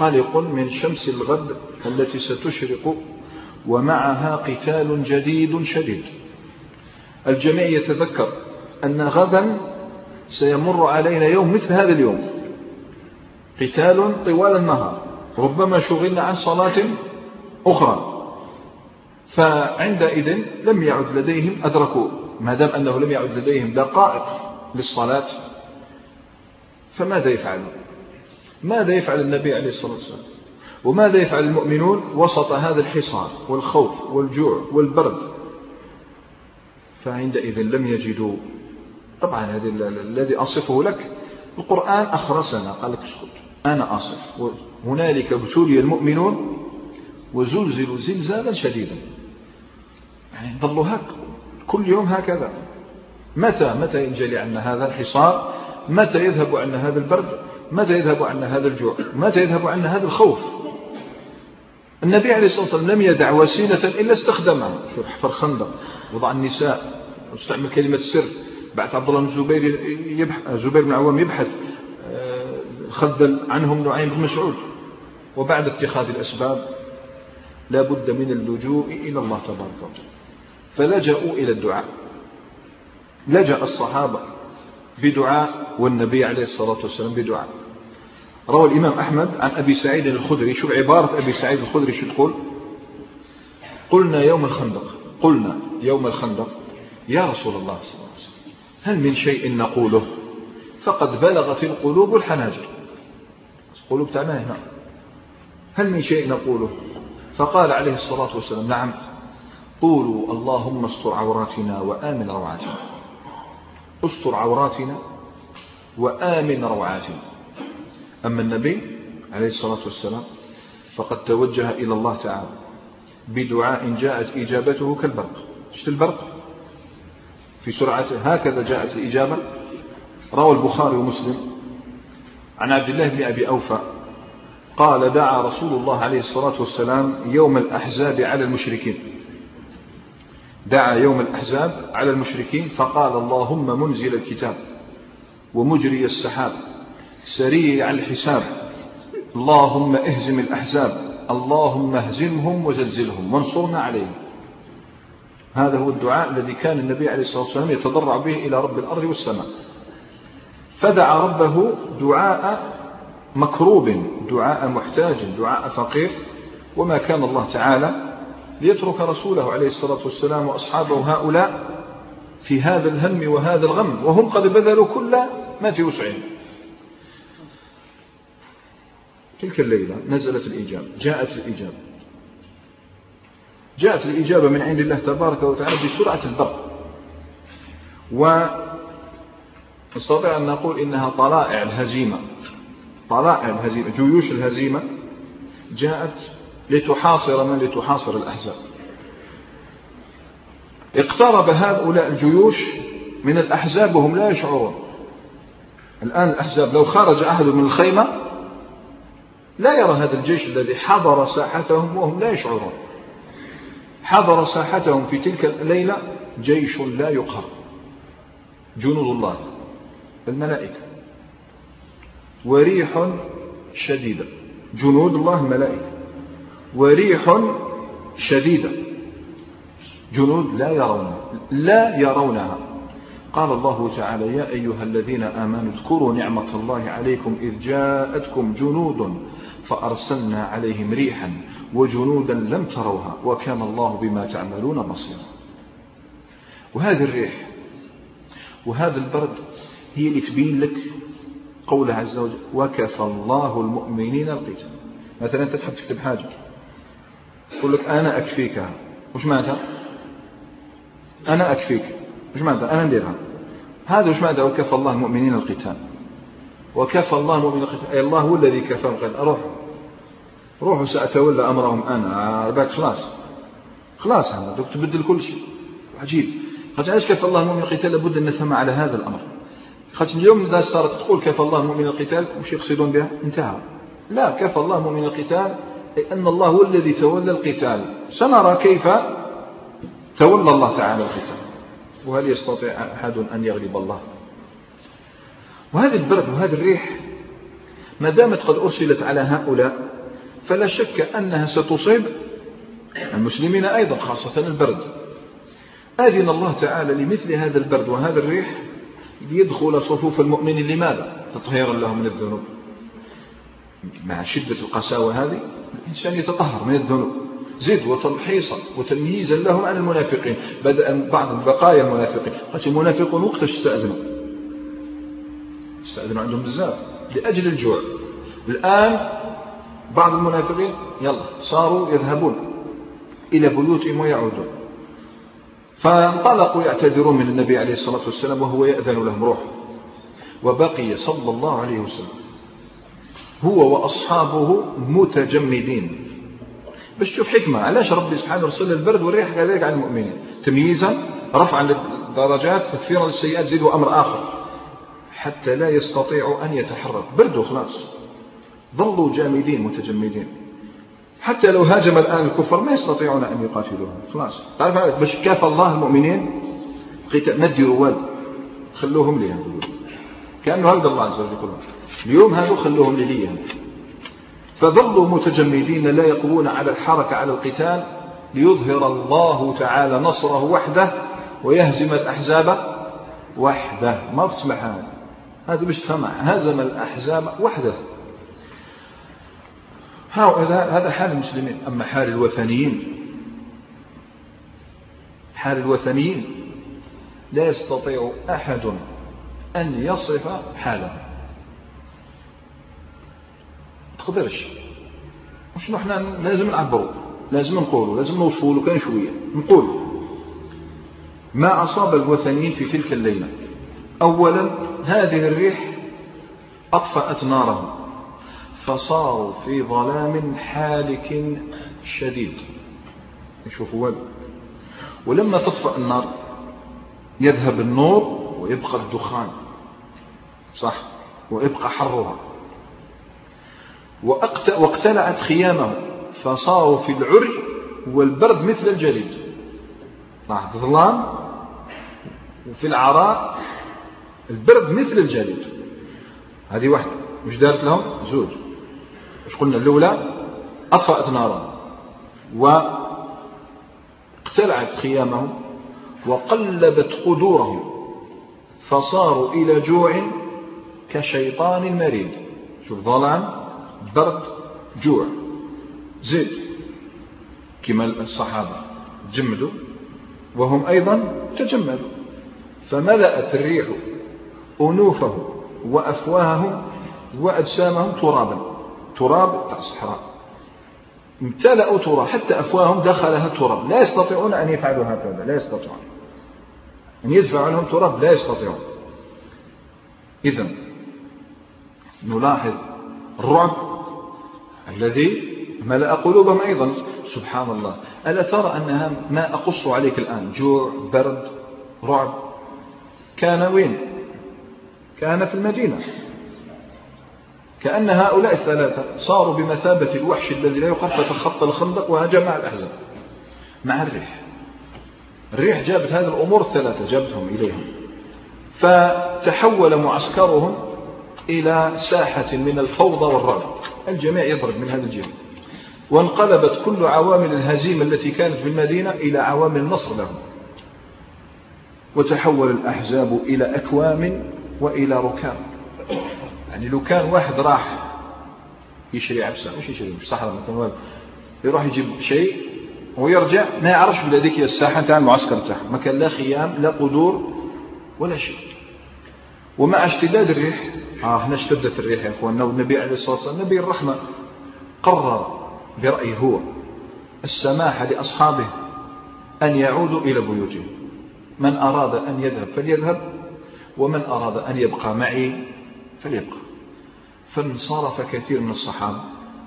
[SPEAKER 1] قلق من شمس الغد التي ستشرق ومعها قتال جديد شديد. الجميع يتذكر أن غدا سيمر علينا يوم مثل هذا اليوم. قتال طوال النهار ربما شغلنا عن صلاة أخرى. فعندئذ لم يعد لديهم أدركوا ما دام أنه لم يعد لديهم دقائق للصلاة فماذا يفعلون؟ ماذا يفعل النبي عليه الصلاة والسلام؟ وماذا يفعل المؤمنون وسط هذا الحصار والخوف والجوع والبرد؟ فعندئذ لم يجدوا. طبعا هذا الذي أصفه لك القرآن أخرسنا قال لك اسكت. أنا أصف. هنالك ابتلي المؤمنون وزلزلوا زلزالا شديدا. يعني ظلوا هك كل يوم هكذا. متى متى ينجلي عنا هذا الحصار؟ متى يذهب عنا هذا البرد؟ متى يذهب عنا هذا الجوع؟ متى يذهب عنا هذا الخوف؟ النبي عليه الصلاة والسلام لم يدع وسيلة إلا استخدمها. شوف حفر خندق وضع النساء واستعمل كلمة السر. بعث عبد الله بن الزبير يبحث زبير بن عوام يبحث آه، خذل عنهم نعيم بن مسعود. وبعد اتخاذ الأسباب لا بد من اللجوء إلى الله تبارك وتعالى. فلجأوا إلى الدعاء. لجأ الصحابة بدعاء والنبي عليه الصلاة والسلام بدعاء. روى الإمام أحمد عن أبي سعيد الخدري. شوف عبارة أبي سعيد الخدري شو تقول؟ قلنا يوم الخندق قلنا يوم الخندق يا رسول الله صلى الله عليه وسلم هل من شيء نقوله؟ فقد بلغت القلوب الحناجر. القلوب تعناه هنا. هل من شيء نقوله؟ فقال عليه الصلاة والسلام نعم. قولوا اللهم استر عوراتنا وآمن روعاتنا. استر عوراتنا وآمن روعاتنا. أما النبي عليه الصلاة والسلام فقد توجه إلى الله تعالى بدعاء جاءت إجابته كالبرق. شفت البرق؟ في سرعته هكذا جاءت الإجابة. روى البخاري ومسلم عن عبد الله بن أبي أوفى قال دعا رسول الله عليه الصلاة والسلام يوم الأحزاب على المشركين. دعا يوم الأحزاب على المشركين فقال اللهم منزل الكتاب ومجري السحاب سريع الحساب. اللهم اهزم الأحزاب. اللهم اهزمهم وزلزلهم. وانصرنا عليهم. هذا هو الدعاء الذي كان النبي عليه الصلاة والسلام يتضرع به إلى رب الأرض والسماء. فدعا ربه دعاء مكروب دعاء محتاج دعاء فقير. وما كان الله تعالى ليترك رسوله عليه الصلاة والسلام وأصحابه هؤلاء في هذا الهم وهذا الغم. وهم قد بذلوا كل ما في وسعهم. تلك الليلة نزلت الإجابة جاءت الإجابة جاءت الإجابة من عند الله تبارك وتعالى بسرعة البرق. ونستطيع أن نقول إنها طلائع الهزيمة. طلائع الهزيمة جيوش الهزيمة جاءت لتحاصر من؟ لتحاصر الأحزاب. اقترب هؤلاء الجيوش من الأحزاب وهم لا يشعرون. الآن الأحزاب لو خرج أحد من الخيمة لا يرى هذا الجيش الذي حضر ساحتهم وهم لا يشعرون. حضر ساحتهم في تلك الليلة جيش لا يقهر. جنود الله الملائكة. وريح شديدة. جنود الله الملائكة. وريح شديدة. جنود لا يرونها لا يرونها. قال الله تعالى يا أيها الذين آمنوا اذكروا نعمة الله عليكم إذ جاءتكم جنود فأرسلنا عليهم ريحا وجنودا لم تروها وكان الله بما تعملون بصيرا. وهذه الريح وهذا البرد هي اللي تبين لك قوله عز وجل وكفى الله المؤمنين القتال. مثلا أنت تحب تكتب حاجة يقول لك أنا اكفيكها وش معناتها؟ أنا أكفيك. وش معناتها؟ أنا نديرها هذا وش معناتها؟ وكفى الله المؤمنين القتال. وكفى الله المؤمنين القتال. أي الله هو الذي كفاهم قال روح روحوا سأتولى أمرهم أنا. باك خلاص. خلاص هذا. تبدل كل شيء. عجيب. قد علاش كفى الله المؤمنين القتال؟ لابد أن نفهم على هذا الأمر. خاطر اليوم إذا صارت تقول كفى الله المؤمن القتال وش يقصدون بها؟ انتهى. لا كفى الله المؤمن القتال؟ أي أن الله هو الذي تولى القتال. سنرى كيف تولى الله تعالى القتال. وهل يستطيع أحد أن يغلب الله؟ وهذا البرد وهذه الريح ما دامت قد أرسلت على هؤلاء فلا شك أنها ستصيب المسلمين أيضا خاصة البرد. أذن الله تعالى لمثل هذا البرد وهذا الريح ليدخل صفوف المؤمنين لماذا؟ تطهيرا له من الذنوب. مع شدة القساوة هذه الإنسان يتطهر من الذنوب. زد وتمحيصا وتمييزا لهم عن المنافقين. بدأ بعض بقايا المنافقين. قالت المنافقون وقتاش استأذنوا؟ استأذنوا عندهم بزاف لأجل الجوع. الآن بعض المنافقين يلا صاروا يذهبون إلى بيوتهم ويعودون. فانطلقوا يعتذرون من النبي عليه الصلاة والسلام وهو يأذن لهم روح وبقي صلى الله عليه وسلم. هو وأصحابه متجمدين. باش تشوف حكمة علاش ربي سبحانه رسل البرد والريح كذلك على المؤمنين؟ تمييزا رفعا للدرجات تكفيرا للسيئات زيدوا أمر آخر. حتى لا يستطيعوا أن يتحرك. بردوا خلاص. ظلوا جامدين متجمدين. حتى لو هاجم الآن الكفار ما يستطيعون أن يقاتلوهم. خلاص. تعرف باش كافى الله المؤمنين قتال ما والو خلوهم لي كأنه هذا الله عز وجل يقول اليوم هذو خلوهم لي فظلوا متجمدين لا يقوون على الحركة على القتال. ليظهر الله تعالى نصره وحده ويهزم الأحزاب وحده. ما تسمح هذا هذا باش تفهم هزم الأحزاب وحده. هؤلاء هذا حال المسلمين. أما حال الوثنيين حال الوثنيين لا يستطيع أحد أن يصف حاله تقدرش؟ مش نحن لازم نعبروا لازم نقولوا لازم نوصفوا كان شوية. نقول ما أصاب الوثنيين في تلك الليلة؟ أولا هذه الريح أطفأت نارهم. فصاروا في ظلام حالك شديد. يشوفوا والو ولما تطفأ النار يذهب النور ويبقى الدخان. صح؟ ويبقى حرها. واقتلعت خيامه فصاروا في العري والبرد مثل الجليد. لاحظ ظلام وفي العراء البرد مثل الجليد. هذه واحدة. مش دارت لهم؟ زوج مش قلنا الأولى أطفأت نارا واقتلعت خيامهم وقلبت قدورهم فصاروا إلى جوع كشيطان مريض. شوف ظلام برد جوع. زيد كما الصحابة جمدوا وهم أيضا تجمدوا. فملأت الريح أنوفهم وأفواههم وأجسامهم ترابا. تراب الصحراء. امتلأوا تراب حتى أفواههم دخلها تراب. لا يستطيعون أن يفعلوا هكذا لا يستطيعون. أن يدفعوا لهم تراب لا يستطيعون. إذا نلاحظ الرعب الذي ملأ قلوبهم أيضا. سبحان الله ألا ترى أنها ما أقص عليك الآن؟ جوع برد رعب. كان وين؟ كان في المدينة. كأن هؤلاء الثلاثة صاروا بمثابة الوحش الذي لا يقف فتخطى الخندق وهجم مع الأحزاب. مع الريح. الريح جابت هذه الأمور الثلاثة جابتهم إليهم. فتحول معسكرهم إلى ساحة من الفوضى والرعب. الجميع يضرب من هذا الجهة وانقلبت كل عوامل الهزيمة التي كانت في المدينة إلى عوامل النصر لهم. وتحول الأحزاب إلى أكوام وإلى ركام. يعني لو كان واحد راح يشري عبسة مش يشري في الصحراء مثلا يروح يجيب شيء ويرجع ما يعرفش بلا هذيك الساحة تاع المعسكر تاعه ما كان لا خيام لا قدور ولا شيء. ومع اشتداد الريح آه هنا اشتدت الريح يا اخواننا والنبي عليه الصلاة والسلام نبي الرحمة قرر برأيه هو السماح لأصحابه أن يعودوا إلى بيوتهم. من أراد أن يذهب فليذهب ومن أراد أن يبقى معي فليبقى فانصرف كثير من الصحابة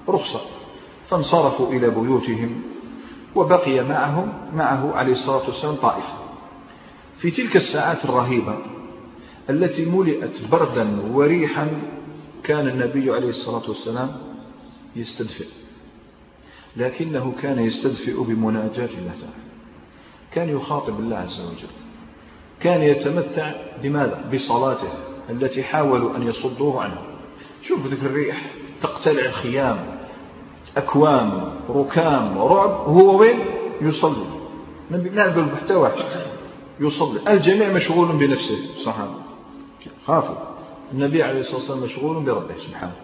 [SPEAKER 1] رخصة فانصرفوا إلى بيوتهم وبقي معهم معه عليه الصلاة والسلام طائفة في تلك الساعات الرهيبة التي ملئت بردا وريحا كان النبي عليه الصلاة والسلام يستدفئ لكنه كان يستدفئ بمناجاة الله تعالى كان يخاطب الله عز وجل كان يتمتع بماذا؟ بصلاته التي حاولوا أن يصدوه عنه. شوف ذكر الريح تقتلع الخيام أكوام ركام رعب وهو وين؟ يصلي. لا نقول حتى يصلي. الجميع مشغول بنفسه. الصحابة خافوا. النبي عليه الصلاة والسلام مشغول بربه سبحانه.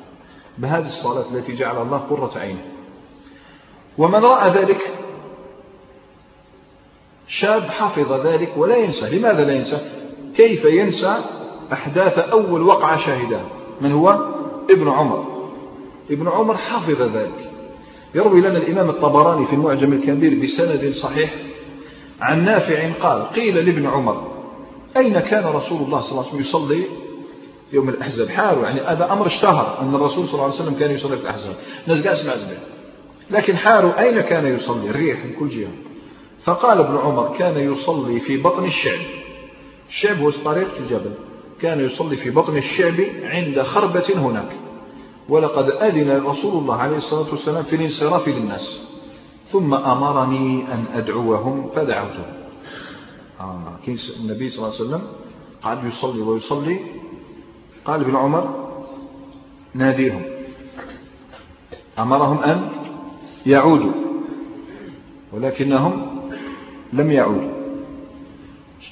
[SPEAKER 1] بهذه الصلاة التي جعل الله قرة عينه ومن رأى ذلك؟ شاب حفظ ذلك ولا ينسى. لماذا لا ينسى؟ كيف ينسى؟ أحداث أول وقعة شاهدها من هو؟ ابن عمر. ابن عمر حفظ ذلك. يروي لنا الإمام الطبراني في المعجم الكبير بسند صحيح عن نافع قال قيل لابن عمر أين كان رسول الله صلى الله عليه وسلم يصلي يوم الأحزاب؟ حاله يعني هذا أمر اشتهر أن الرسول صلى الله عليه وسلم كان يصلي في الأحزاب. الناس قاعد سمعت لكن حاله أين كان يصلي؟ الريح من كل جهة. فقال ابن عمر كان يصلي في بطن الشعب. الشعب هو طريق في الجبل. كان يصلي في بطن الشعب عند خربة هناك. ولقد أذن رسول الله عليه الصلاة والسلام في الانصراف للناس. ثم أمرني أن أدعوهم فدعوتهم آه. النبي صلى الله عليه وسلم قعد يصلي ويصلي. قال ابن عمر ناديهم. أمرهم أن يعودوا ولكنهم لم يعودوا.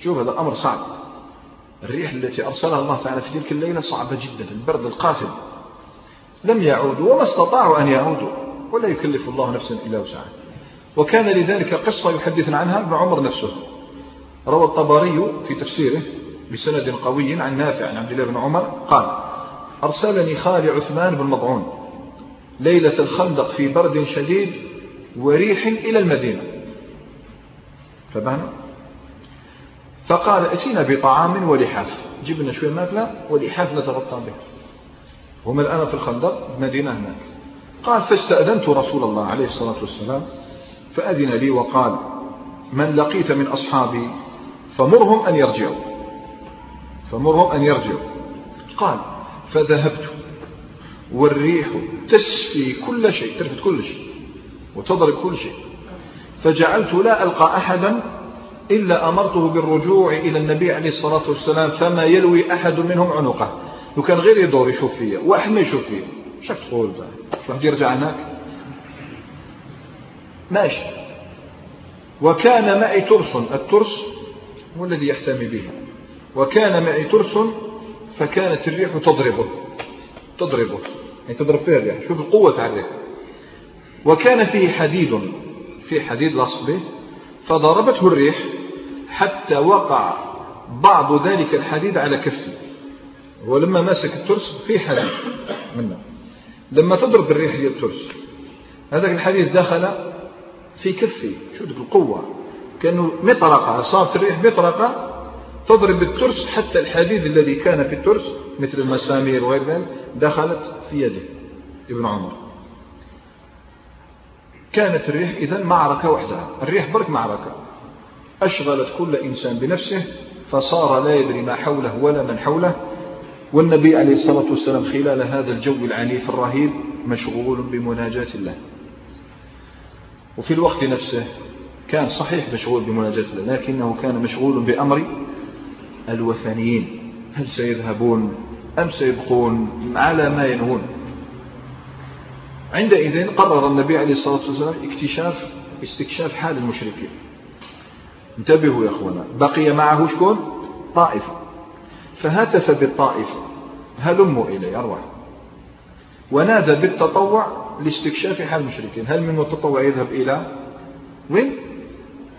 [SPEAKER 1] شوف هذا أمر صعب. الريح التي أرسلها الله تعالى في تلك الليلة صعبة جدا البرد القاتل. لم يعودوا وما استطاعوا أن يعودوا ولا يكلف الله نفسا إلا وسعها. وكان لذلك قصة يحدثنا عنها ابن عمر نفسه. روى الطبري في تفسيره بسند قوي عن نافع عن عبد الله بن عمر قال أرسلني خالي عثمان بن مضعون ليلة الخندق في برد شديد وريح إلى المدينة. فبهنا فقال اتينا بطعام ولحاف. جبنا شوية ماكلة ولحاف نتغطى به. هم الآن في الخندق؟ مدينة هناك. قال فاستأذنت رسول الله عليه الصلاة والسلام فأذن لي وقال من لقيت من أصحابي فمرهم أن يرجعوا. فمرهم أن يرجعوا. قال فذهبت والريح تسفي كل شيء ترفد كل شيء وتضرب كل شيء. فجعلت لا ألقى أحدا إلا أمرته بالرجوع إلى النبي عليه الصلاة والسلام فما يلوي أحد منهم عنقه. لو كان غير يدور يشوف فيا واحد ما يشوف فيا. شك تقول واحد يرجع هناك؟ ماشي. وكان معي ترس. الترس هو الذي يحتمي به. وكان معي ترس فكانت الريح تضربه. تضربه. يعني تضرب فيه الريح. شوف القوة تاع الريح. وكان فيه حديد. في حديد لاصق به. فضربته الريح. حتى وقع بعض ذلك الحديد على كفي ولما ماسك الترس في حديد منه. لما تضرب الريح ديال الترس. هذاك الحديد دخل في كفي شو ديك القوة؟ كأنه مطرقة. صارت الريح مطرقة تضرب الترس حتى الحديد الذي كان في الترس مثل المسامير وغير ذلك دخلت في يده. ابن عمر. كانت الريح إذا معركة وحدها. الريح برك معركة. أشغلت كل إنسان بنفسه فصار لا يدري ما حوله ولا من حوله. والنبي عليه الصلاة والسلام خلال هذا الجو العنيف الرهيب مشغول بمناجاة الله. وفي الوقت نفسه كان صحيح مشغول بمناجاة الله لكنه كان مشغول بأمر الوثنيين. هل سيذهبون؟ أم سيبقون؟ على ما ينهون. عندئذ قرر النبي عليه الصلاة والسلام اكتشاف استكشاف حال المشركين. انتبهوا يا أخوانا بقي معه شكون؟ طائفة فهتف بالطائفة هلموا إلي أرواح ونادى بالتطوع لاستكشاف حال المشركين. هل من التطوع يذهب إلى وين؟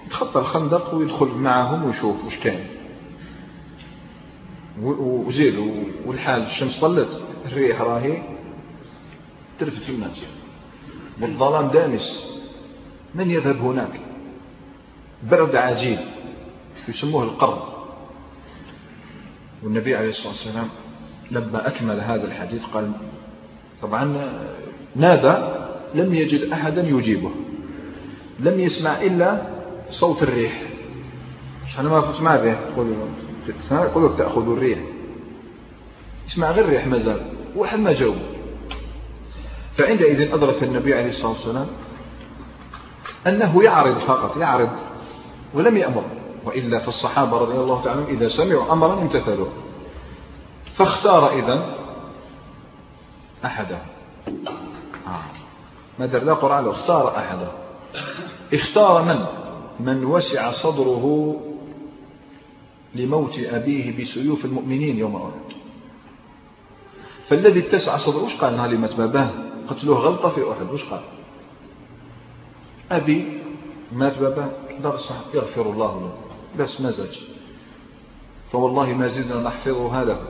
[SPEAKER 1] يتخطى الخندق ويدخل معهم ويشوف وش كان. وزيد والحال الشمس طلت الريح راهي تلفت الناس. والظلام دامس من يذهب هناك؟ برد عجيب يسموه القرض. والنبي عليه الصلاة والسلام لما أكمل هذا الحديث قال طبعا نادى لم يجد أحدا يجيبه لم يسمع إلا صوت الريح. أنا ما تسمع الريح تقول لك تأخذ الريح. اسمع غير الريح ما زال واحد ما جاوب. فعندئذ أدرك النبي عليه الصلاة والسلام أنه يعرض فقط يعرض ولم يأمر. وإلا فالصحابة رضي الله تعالى إذا سمعوا أمرا امتثلوه فاختار إذا أحدا. آه. ما لا قرآن اختار أحدا. اختار من؟ من وسع صدره لموت أبيه بسيوف المؤمنين يوم أحد. فالذي اتسع صدره وش قال؟ نهار مات باباه قتلوه غلطة في أحد. وش قال؟ أبي مات باباه درس يغفر الله له. بس مزج. فوالله ما زدنا نحفظها له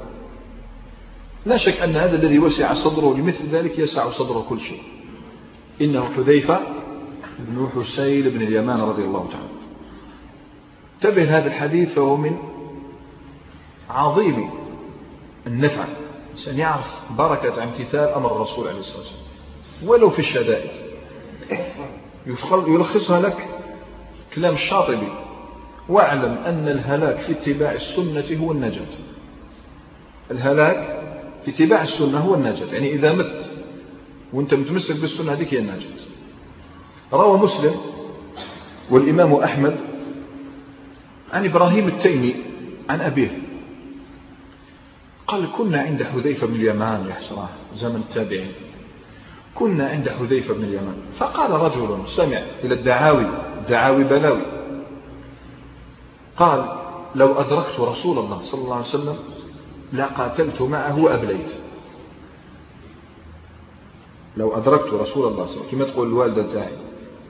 [SPEAKER 1] لا شك أن هذا الذي وسع صدره لمثل ذلك يسع صدره كل شيء. إنه حذيفة بن حسين بن اليمان رضي الله تعالى. انتبه هذا الحديث فهو من عظيم النفع. الإنسان يعرف بركة امتثال أمر الرسول عليه الصلاة والسلام. ولو في الشدائد. يلخصها لك. كلام الشاطبي. واعلم أن الهلاك في اتباع السنة هو النجاة. الهلاك في اتباع السنة هو النجاة. يعني إذا مت وأنت متمسك بالسنة هذيك هي النجاة. روى مسلم والإمام أحمد عن إبراهيم التيمي عن أبيه. قال كنا عند حذيفة بن اليمان. يا حسراه زمن التابعين. كنا عند حذيفة بن اليمان. فقال رجل سمع إلى الدعاوي دعاوي بلاوي. قال لو أدركت رسول الله صلى الله عليه وسلم لقاتلت معه وأبليت. لو أدركت رسول الله صلى الله عليه وسلم كما تقول الوالدة تاعي.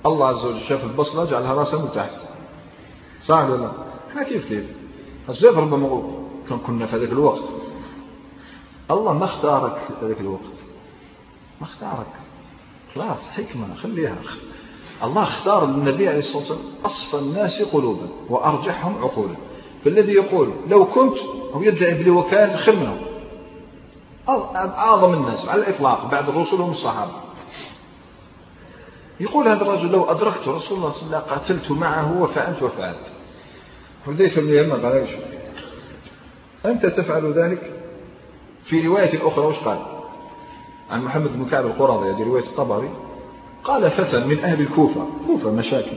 [SPEAKER 1] الله عز وجل شاف البصلة جعلها راسها من تحت. صح ولا لا؟ إحنا كيف كيف؟ الزيف ربما كان كنا في هذاك الوقت. الله ما اختارك في ذاك الوقت. ما اختارك. خلاص حكمة خليها. الله اختار النبي عليه الصلاة والسلام أصفى الناس قلوبا وأرجحهم عقولا فالذي يقول لو كنت أو يدعي بلي وكان خير أعظم الناس على الإطلاق بعد الرسل هم الصحابة. يقول هذا الرجل لو أدركت رسول الله صلى الله عليه وسلم قاتلت معه وفعلت وفعلت. حذيفة بن اليمان قال أنت تفعل ذلك؟ في رواية أخرى وش قال؟ عن محمد بن كعب القرظي هذه رواية الطبري. قال فتى من أهل الكوفة كوفة مشاكل.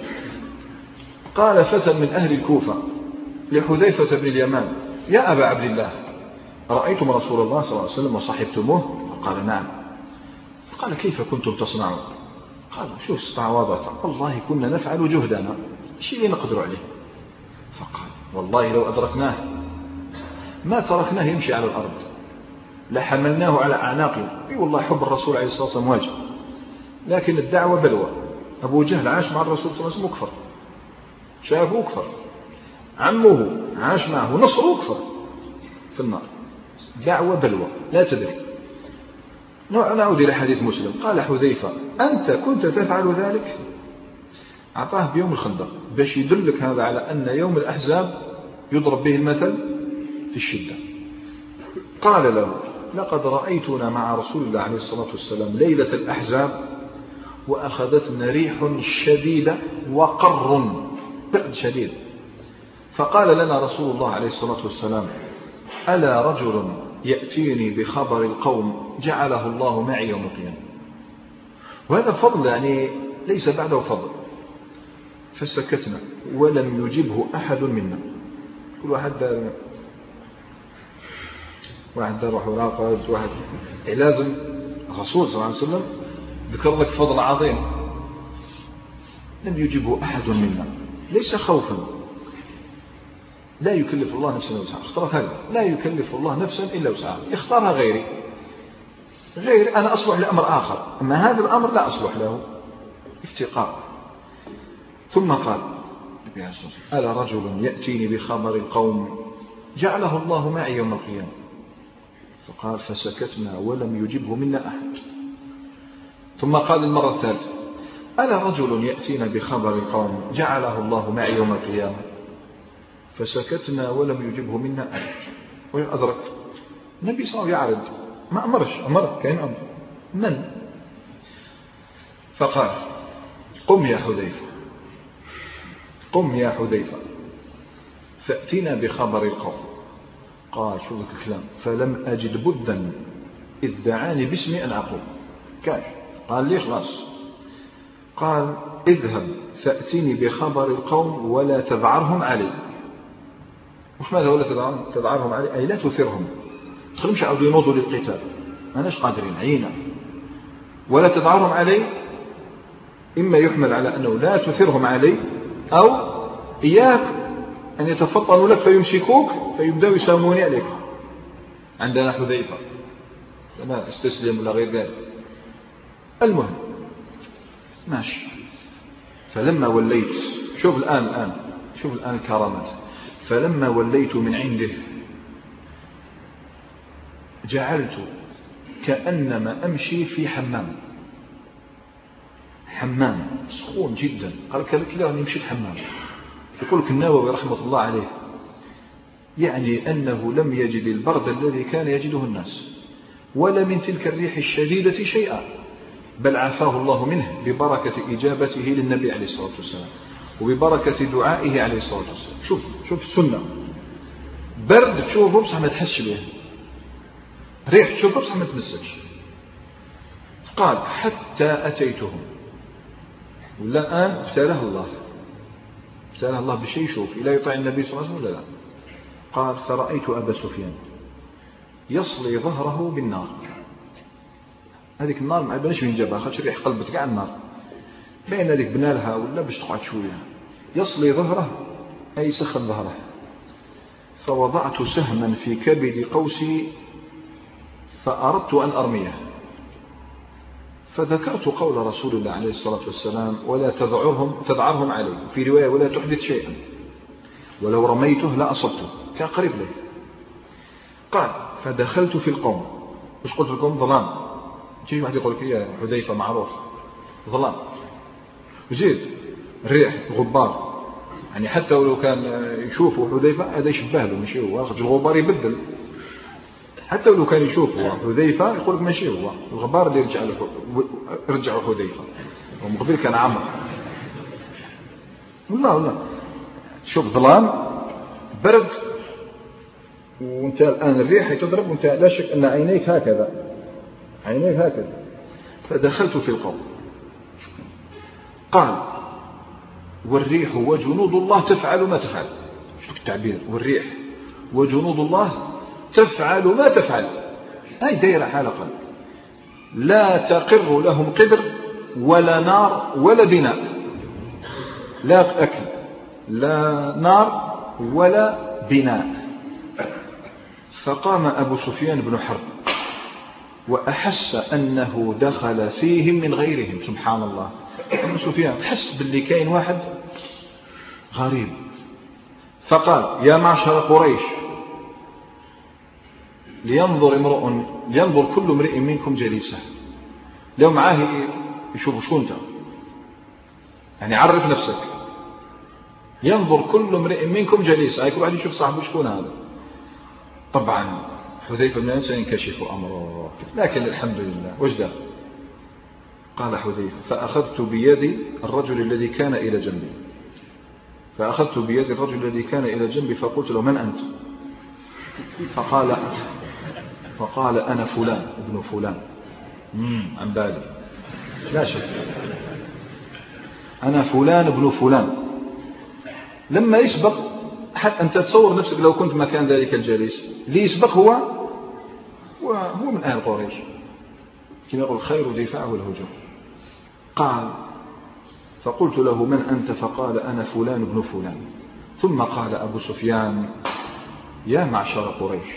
[SPEAKER 1] قال فتى من أهل الكوفة لحذيفة بن اليمان يا أبا عبد الله رأيتم رسول الله صلى الله عليه وسلم وصحبتموه قال نعم. قال كيف كنتم تصنعون؟ قال شوف استعواضته والله كنا نفعل جهدنا. شيء اللي نقدر عليه؟ فقال والله لو أدركناه. ما تركناه يمشي على الأرض. لحملناه على أعناقنا. أي والله حب الرسول عليه الصلاة والسلام واجب. لكن الدعوة بلوى. أبو جهل عاش مع الرسول صلى الله عليه وسلم وكفر. شافه وكفر. عمه عاش معه. نصره وكفر. في النار. دعوة بلوى. لا تدري. نعود إلى حديث مسلم. قال حذيفة أنت كنت تفعل ذلك؟ أعطاه بيوم الخندق. باش يدلك هذا على أن يوم الأحزاب يضرب به المثل في الشدة. قال له لقد رأيتنا مع رسول الله عليه الصلاة والسلام ليلة الأحزاب وأخذتنا ريح شديدة وقر. برد شديد. فقال لنا رسول الله عليه الصلاة والسلام ألا رجل يأتيني بخبر القوم جعله الله معي يوم القيامة؟ وهذا فضل يعني ليس بعده فضل. فسكتنا ولم يجبه أحد منا. كل واحد واحد روح وراقد واحد لازم الرسول صلى الله عليه وسلم ذكر لك فضل عظيم. لم يجبه أحد منا. ليس خوفا. لا يكلف الله نفسا إلا وسعها. اختارت هذا. لا يكلف الله نفسا إلا وسعها. اختارها غيري. غير أنا أصلح لأمر آخر. أما هذا الأمر لا أصلح له. افتقار. ثم قال ألا رجل يأتيني بخبر القوم جعله الله معي يوم القيامة؟ فقال فسكتنا ولم يجبه منا أحد. ثم قال المرة الثالثة ألا رجل يأتينا بخبر القوم جعله الله معي يوم القيامة؟ فسكتنا ولم يجبه منا أحد. وين أدرك النبي وسلم يعرض ما أمرش أمر كاين أمر. من؟ فقال قم يا حذيفة. قم يا حذيفة. فأتنا بخبر القوم. قال شو الكلام. فلم أجد بدا إذ دعاني باسمي أن أقول. كاش. قال لي خلاص. قال اذهب فأتني بخبر القوم ولا تذعرهم علي. وش ماذا ولا تذعرهم علي؟ أي لا تثرهم. تخلمش عاودوا ينوضوا للقتال. ماناش قادرين عينا. ولا تذعرهم علي. إما يحمل على أنه لا تثرهم علي أو إياك أن يتفطنوا لك فيمسكوك فيبدأوا يساموني عليك. عندنا حذيفة. لا أستسلم ولا غير ذلك. المهم. ماشي. فلما وليت شوف الآن الآن. شوف الآن الكرامات فلما وليت من عنده جعلت كأنما أمشي في حمام. حمام سخون جدا. قال كذا راني مشيت حمام؟ يقول لك النووي رحمة الله عليه يعني أنه لم يجد البرد الذي كان يجده الناس ولا من تلك الريح الشديدة شيئا بل عافاه الله منه ببركة إجابته للنبي عليه الصلاة والسلام وببركة دعائه عليه الصلاة والسلام. شوف شوف السنة. برد تشوفه بصح ما تحسش به. ريح تشوفه بصح ما تمسكش. قال حتى أتيتهم. ولا الآن ابتلاه الله. ابتلاه الله بشيء يشوف لا يطيع النبي صلى الله عليه وسلم ولا لا. قال فرأيت أبا سفيان يصلي ظهره بالنار. هذيك النار ما يبانش من جابها خاطر ريح قلبت كاع النار. بين هذيك بنالها ولا باش تقعد شوية. يصلي ظهره أي سخن ظهره. فوضعت سهما في كبد قوسي فأردت أن أرميه. فذكرت قول رسول الله عليه الصلاة والسلام ولا تذعرهم تذعرهم علي. في رواية ولا تحدث شيئا. ولو رميته لأصبته كان قريب له قال فدخلت في القوم. وش قلت لكم؟ ظلام. تيجي واحد يقول لك يا حذيفة معروف. ظلام. زيد ريح غبار. يعني حتى ولو كان يشوفوا حذيفة هذا يشبه له مش هو. الغبار يبدل. حتى لو كان يشوف هو حذيفة يقول لك ماشي هو. الغبار اللي يرجع له رجعوا حذيفة. ومن قبل كان عمر. والله والله. شوف ظلام برد وانت الآن الريح تضرب وانت لا شك أن عينيك هكذا. عينيك هكذا. فدخلت في القوم. قال والريح وجنود الله تفعل ما تفعل. شوف التعبير والريح وجنود الله تفعل ما تفعل. هاي دايرة حلقة لا تقر لهم قدر ولا نار ولا بناء. لا أكل لا نار ولا بناء. فقام أبو سفيان بن حرب وأحس أنه دخل فيهم من غيرهم سبحان الله. أبو سفيان حس باللي كاين واحد؟ غريب. فقال يا معشر قريش لينظر امرؤ لينظر كل امرئ منكم جليسه لو معاه يشوف شو أنت؟ يعني عرف نفسك. ينظر كل امرئ منكم جليسه هاي كل واحد يشوف صاحبه شكون هذا. طبعا حذيفة بن الانس ينكشف أمره. لكن الحمد لله دار قال؟ حذيفة فأخذت بيد الرجل الذي كان إلى جنبي. فأخذت بيد الرجل الذي كان إلى جنبي فقلت له من أنت؟ فقال فقال أنا فلان ابن فلان. عن بالي لا شك. أنا فلان ابن فلان. لما يسبق حتى أنت تصور نفسك لو كنت مكان ذلك الجليس. اللي يسبق هو هو من أهل قريش. كما يقول خير دفاع والهجوم قال فقلت له من أنت؟ فقال أنا فلان ابن فلان. ثم قال أبو سفيان يا معشر قريش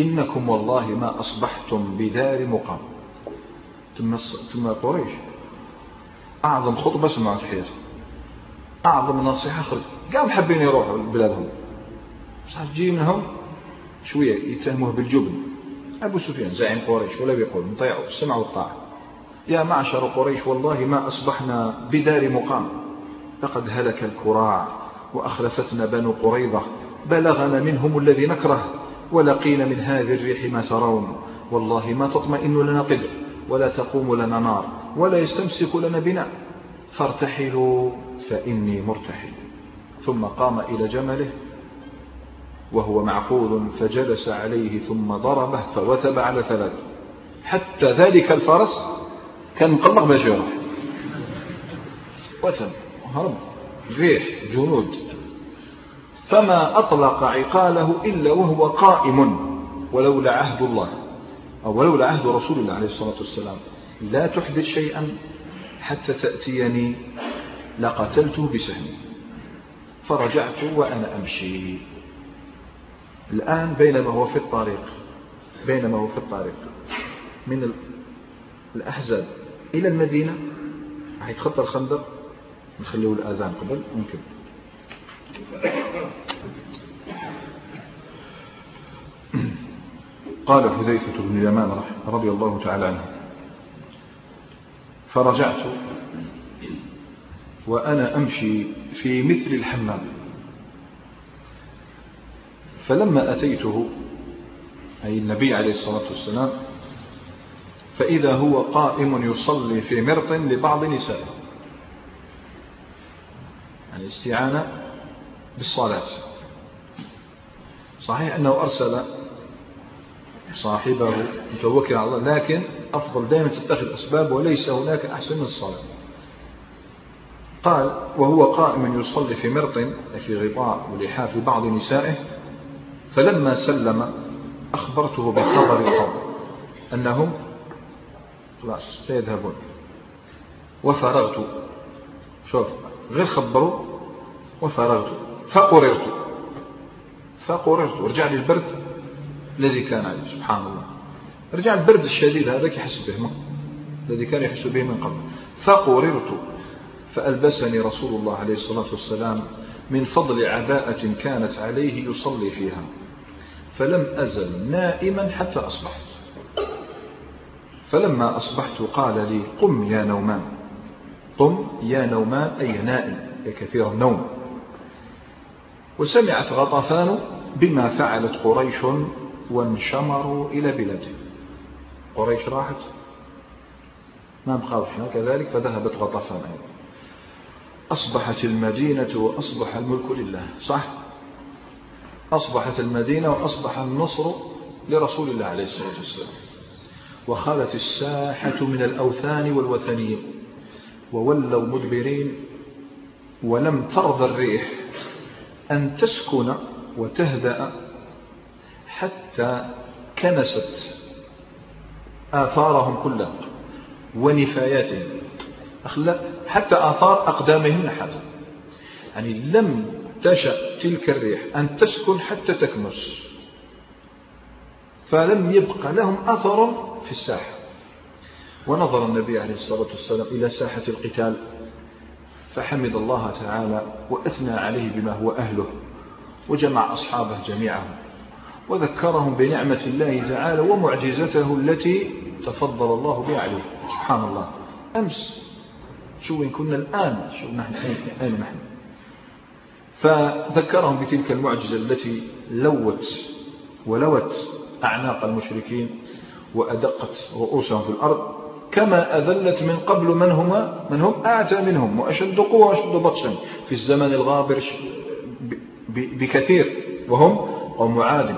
[SPEAKER 1] إنكم والله ما أصبحتم بدار مقام. ثم قريش. أعظم خطبة سمعت في حياتي. أعظم نصيحة خرج قام حابين يروحوا لبلادهم صار تجي منهم شوية يتهموه بالجبن. أبو سفيان زعيم قريش ولا بيقول نطيعوا السمع والطاعة. يا معشر قريش والله ما أصبحنا بدار مقام. لقد هلك الكراع وأخلفتنا بنو قريظة. بلغنا منهم الذي نكره ولقينا من هذه الريح ما ترون. والله ما تطمئن لنا قدر ولا تقوم لنا نار ولا يستمسك لنا بناء. فارتحلوا فإني مرتحل. ثم قام إلى جمله وهو معقول فجلس عليه ثم ضربه فوثب على ثلاث. حتى ذلك الفرس كان مقلق يروح. وثب هرب ريح جنود. فما أطلق عقاله إلا وهو قائم ولولا عهد الله أو ولولا عهد رسول الله عليه الصلاة والسلام. لا تحدث شيئا حتى تأتيني لقتلته بسهمي فرجعت وأنا أمشي. الآن بينما هو في الطريق بينما هو في الطريق من الأحزاب إلى المدينة. راح يتخطى الخندق نخليه الآذان قبل ممكن. *coughs* قال حذيفة بن اليمان رضي الله تعالى عنه فرجعت وأنا أمشي في مثل الحمام. فلما أتيته أي النبي عليه الصلاة والسلام فإذا هو قائم يصلي في مرط لبعض نسائه. يعني استعانة بالصلاة. صحيح أنه أرسل صاحبه متوكل على الله لكن أفضل دائما تتخذ أسباب وليس هناك أحسن من الصلاة. قال وهو قائم يصلي في مرط في غطاء ولحاف بعض نسائه فلما سلم أخبرته بخبر القوم أنهم خلاص سيذهبون. وفرغت شوف غير خبروا وفرغت فقررت. فقررت. ورجع لي البرد الذي كان عليه سبحان الله. رجع البرد الشديد هذا يحس به الذي كان يحس به من قبل. فقررت. فألبسني رسول الله عليه الصلاة والسلام من فضل عباءة كانت عليه يصلي فيها فلم أزل نائما حتى أصبحت. فلما أصبحت قال لي قم يا نومان قم يا نومان أي نائم أي كثير النوم. وسمعت غطفان بما فعلت قريش وانشمروا إلى بلادهم قريش راحت. ما بخافش كذلك فذهبت غطفان أيضا. أصبحت المدينة وأصبح الملك لله صح؟ أصبحت المدينة وأصبح النصر لرسول الله عليه الصلاة والسلام. وخلت الساحة من الأوثان والوثنيين وولوا مدبرين ولم ترضى الريح أن تسكن وتهدأ حتى كنست آثارهم كلها ونفاياتهم. حتى آثار أقدامهم نحتها يعني لم تشأ تلك الريح أن تسكن حتى تكنس فلم يبق لهم أثر في الساحة. ونظر النبي عليه الصلاة والسلام إلى ساحة القتال فحمد الله تعالى وأثنى عليه بما هو أهله وجمع أصحابه جميعهم وذكرهم بنعمة الله تعالى ومعجزته التي تفضل الله بها عليه. سبحان الله. أمس شو وين كنا الآن شو نحن أين نحن؟ فذكرهم بتلك المعجزة التي لوت ولوت أعناق المشركين وأدقت رؤوسهم في الأرض كما أذلت من قبل من هما من هم أعتى منهم وأشد قوة وأشد بطشا في الزمن الغابر بكثير وهم قوم عاد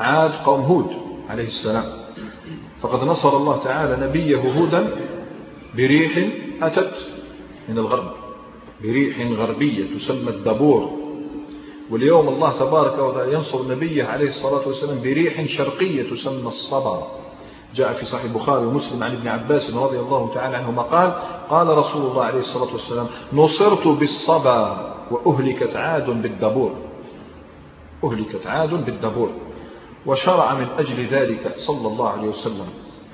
[SPEAKER 1] عاد قوم هود عليه السلام. فقد نصر الله تعالى نبيه هودا بريح أتت من الغرب. بريح غربية تسمى الدبور واليوم الله تبارك وتعالى ينصر نبيه عليه الصلاة والسلام بريح شرقية تسمى الصبا جاء في صحيح البخاري ومسلم عن ابن عباس رضي الله تعالى عنهما قال قال رسول الله عليه الصلاة والسلام نصرت بالصبا وأهلكت عاد بالدبور أهلكت عاد بالدبور وشرع من أجل ذلك صلى الله عليه وسلم.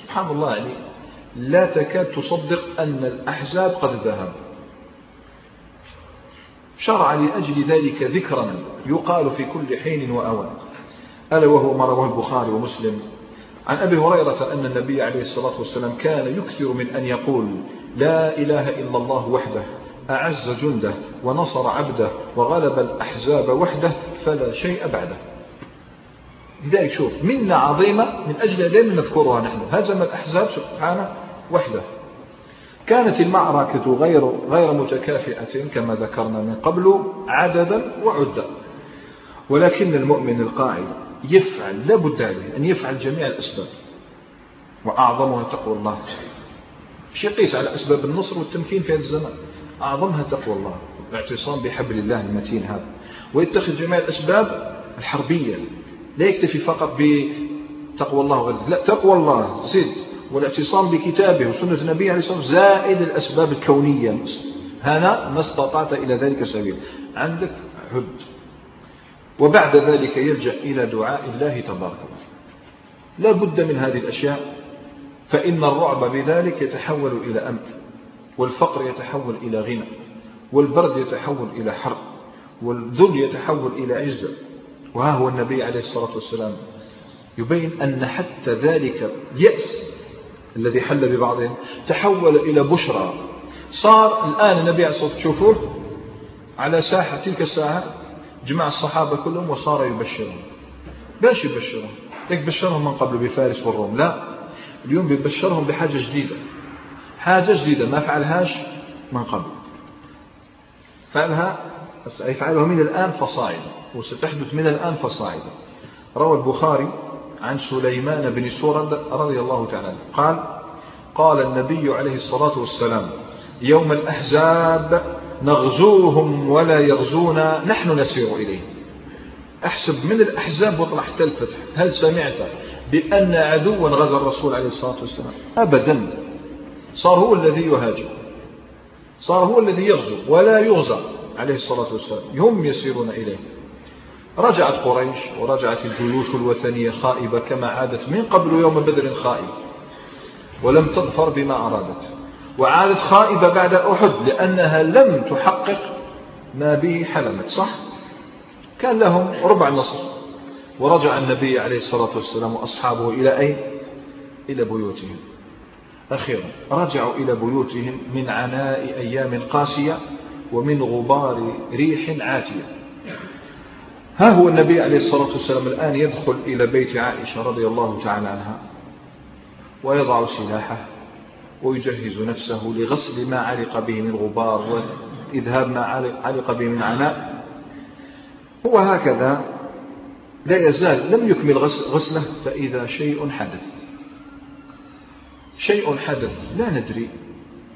[SPEAKER 1] سبحان الله يعني لا تكاد تصدق أن الأحزاب قد ذهب شرع لأجل ذلك ذكرا يقال في كل حين وأوان. ألا وهو ما رواه البخاري ومسلم. عن أبي هريرة أن النبي عليه الصلاة والسلام كان يكثر من أن يقول لا إله إلا الله وحده أعز جنده ونصر عبده وغلب الأحزاب وحده فلا شيء بعده. لذلك شوف منة عظيمة من أجل دائما نذكرها نحن. هزم الأحزاب سبحانه وحده. كانت المعركة غير غير متكافئة كما ذكرنا من قبل عددا وعدا. ولكن المؤمن القاعد يفعل لابد عليه أن يفعل جميع الأسباب. وأعظمها تقوى الله. مش يقيس على أسباب النصر والتمكين في هذا الزمان. أعظمها تقوى الله. الاعتصام بحبل الله المتين هذا. ويتخذ جميع الأسباب الحربية. لا يكتفي فقط بتقوى الله وغيره. لا تقوى الله زد والاعتصام بكتابه وسنة النبي عليه الصلاة والسلام زائد الأسباب الكونية. هنا ما استطعت إلى ذلك سبيل عندك حد وبعد ذلك يلجأ إلى دعاء الله تبارك وتعالى. لا بد من هذه الأشياء فإن الرعب بذلك يتحول إلى أمن والفقر يتحول إلى غنى والبرد يتحول إلى حرب والذل يتحول إلى عزة. وها هو النبي عليه الصلاة والسلام. يبين أن حتى ذلك يأس الذي حل ببعضهم. تحول إلى بشرى. صار الآن النبي عليه الصلاة والسلام تشوفوه على ساحة تلك الساحة جمع الصحابة كلهم وصار يبشرهم. باش يبشرهم؟ ليك بشرهم من قبل بفارس والروم؟ لا. اليوم بيبشرهم بحاجة جديدة. حاجة جديدة. ما فعلهاش من قبل. فعلها يفعلها من الآن فصاعدا وستحدث من الآن فصاعدا روى البخاري عن سليمان بن سورد رضي الله تعالى قال قال النبي عليه الصلاة والسلام يوم الأحزاب نغزوهم ولا يغزونا نحن نسير إليه. أحسب من الأحزاب واطلع حتى الفتح هل سمعت بأن عدوا غزا الرسول عليه الصلاة والسلام؟ أبدا. صار هو الذي يهاجم صار هو الذي يغزو ولا يغزى. عليه الصلاة والسلام. هم يسيرون إليه. رجعت قريش ورجعت الجيوش الوثنية خائبة كما عادت من قبل يوم بدر خائبة ولم تظفر بما أرادت. وعادت خائبة بعد أحد لأنها لم تحقق ما به حلمت صح؟ كان لهم ربع النصر ورجع النبي عليه الصلاة والسلام وأصحابه إلى أين؟ إلى بيوتهم. أخيرا رجعوا إلى بيوتهم من عناء أيام قاسية ومن غبار ريح عاتية. ها هو النبي عليه الصلاة والسلام الآن يدخل إلى بيت عائشة رضي الله تعالى عنها ويضع سلاحه ويجهز نفسه لغسل ما علق به من غبار وإذهاب ما علق به من عناء. هو هكذا لا يزال لم يكمل غسله فإذا شيء حدث شيء حدث لا ندري.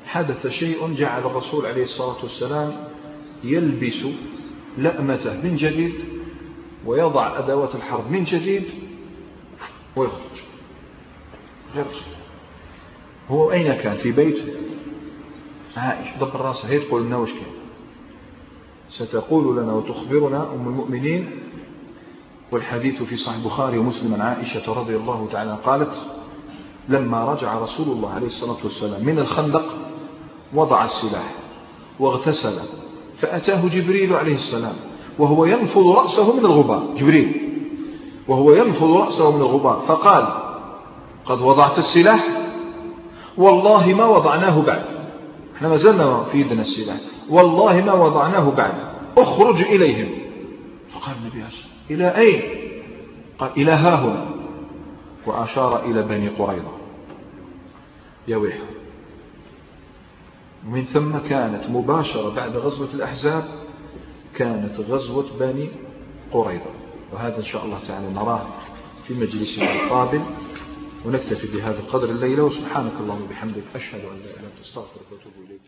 [SPEAKER 1] حدث شيء جعل الرسول عليه الصلاة والسلام يلبس لأمته من جديد ويضع أدوات الحرب من جديد ويخرج. يخرج هو أين كان؟ في بيت؟ عائشة. دبر راسه هي تقول لنا وش كان؟ ستقول لنا وتخبرنا أم المؤمنين والحديث في صحيح البخاري ومسلم عن عائشة رضي الله تعالى قالت لما رجع رسول الله عليه الصلاة والسلام من الخندق وضع السلاح واغتسل فأتاه جبريل عليه السلام وهو ينفض رأسه من الغبار. جبريل وهو ينفض رأسه من الغبار فقال قد وضعت السلاح؟ والله ما وضعناه بعد. إحنا ما زلنا في يدنا السلاح. والله ما وضعناه بعد اخرج إليهم. فقال النبي عليه إلى أين؟ قال إلى ها هنا وأشار إلى بني قريظة. يا ويحهم ومن ثم كانت مباشرة بعد غزوة الأحزاب كانت غزوة بني قريظة. وهذا إن شاء الله تعالى نراه في مجلسنا القابل. ونكتفي بهذا القدر الليلة. وسبحانك اللهم وبحمدك أشهد أن لا إله إلا أنت أستغفرك وأتوب إليك.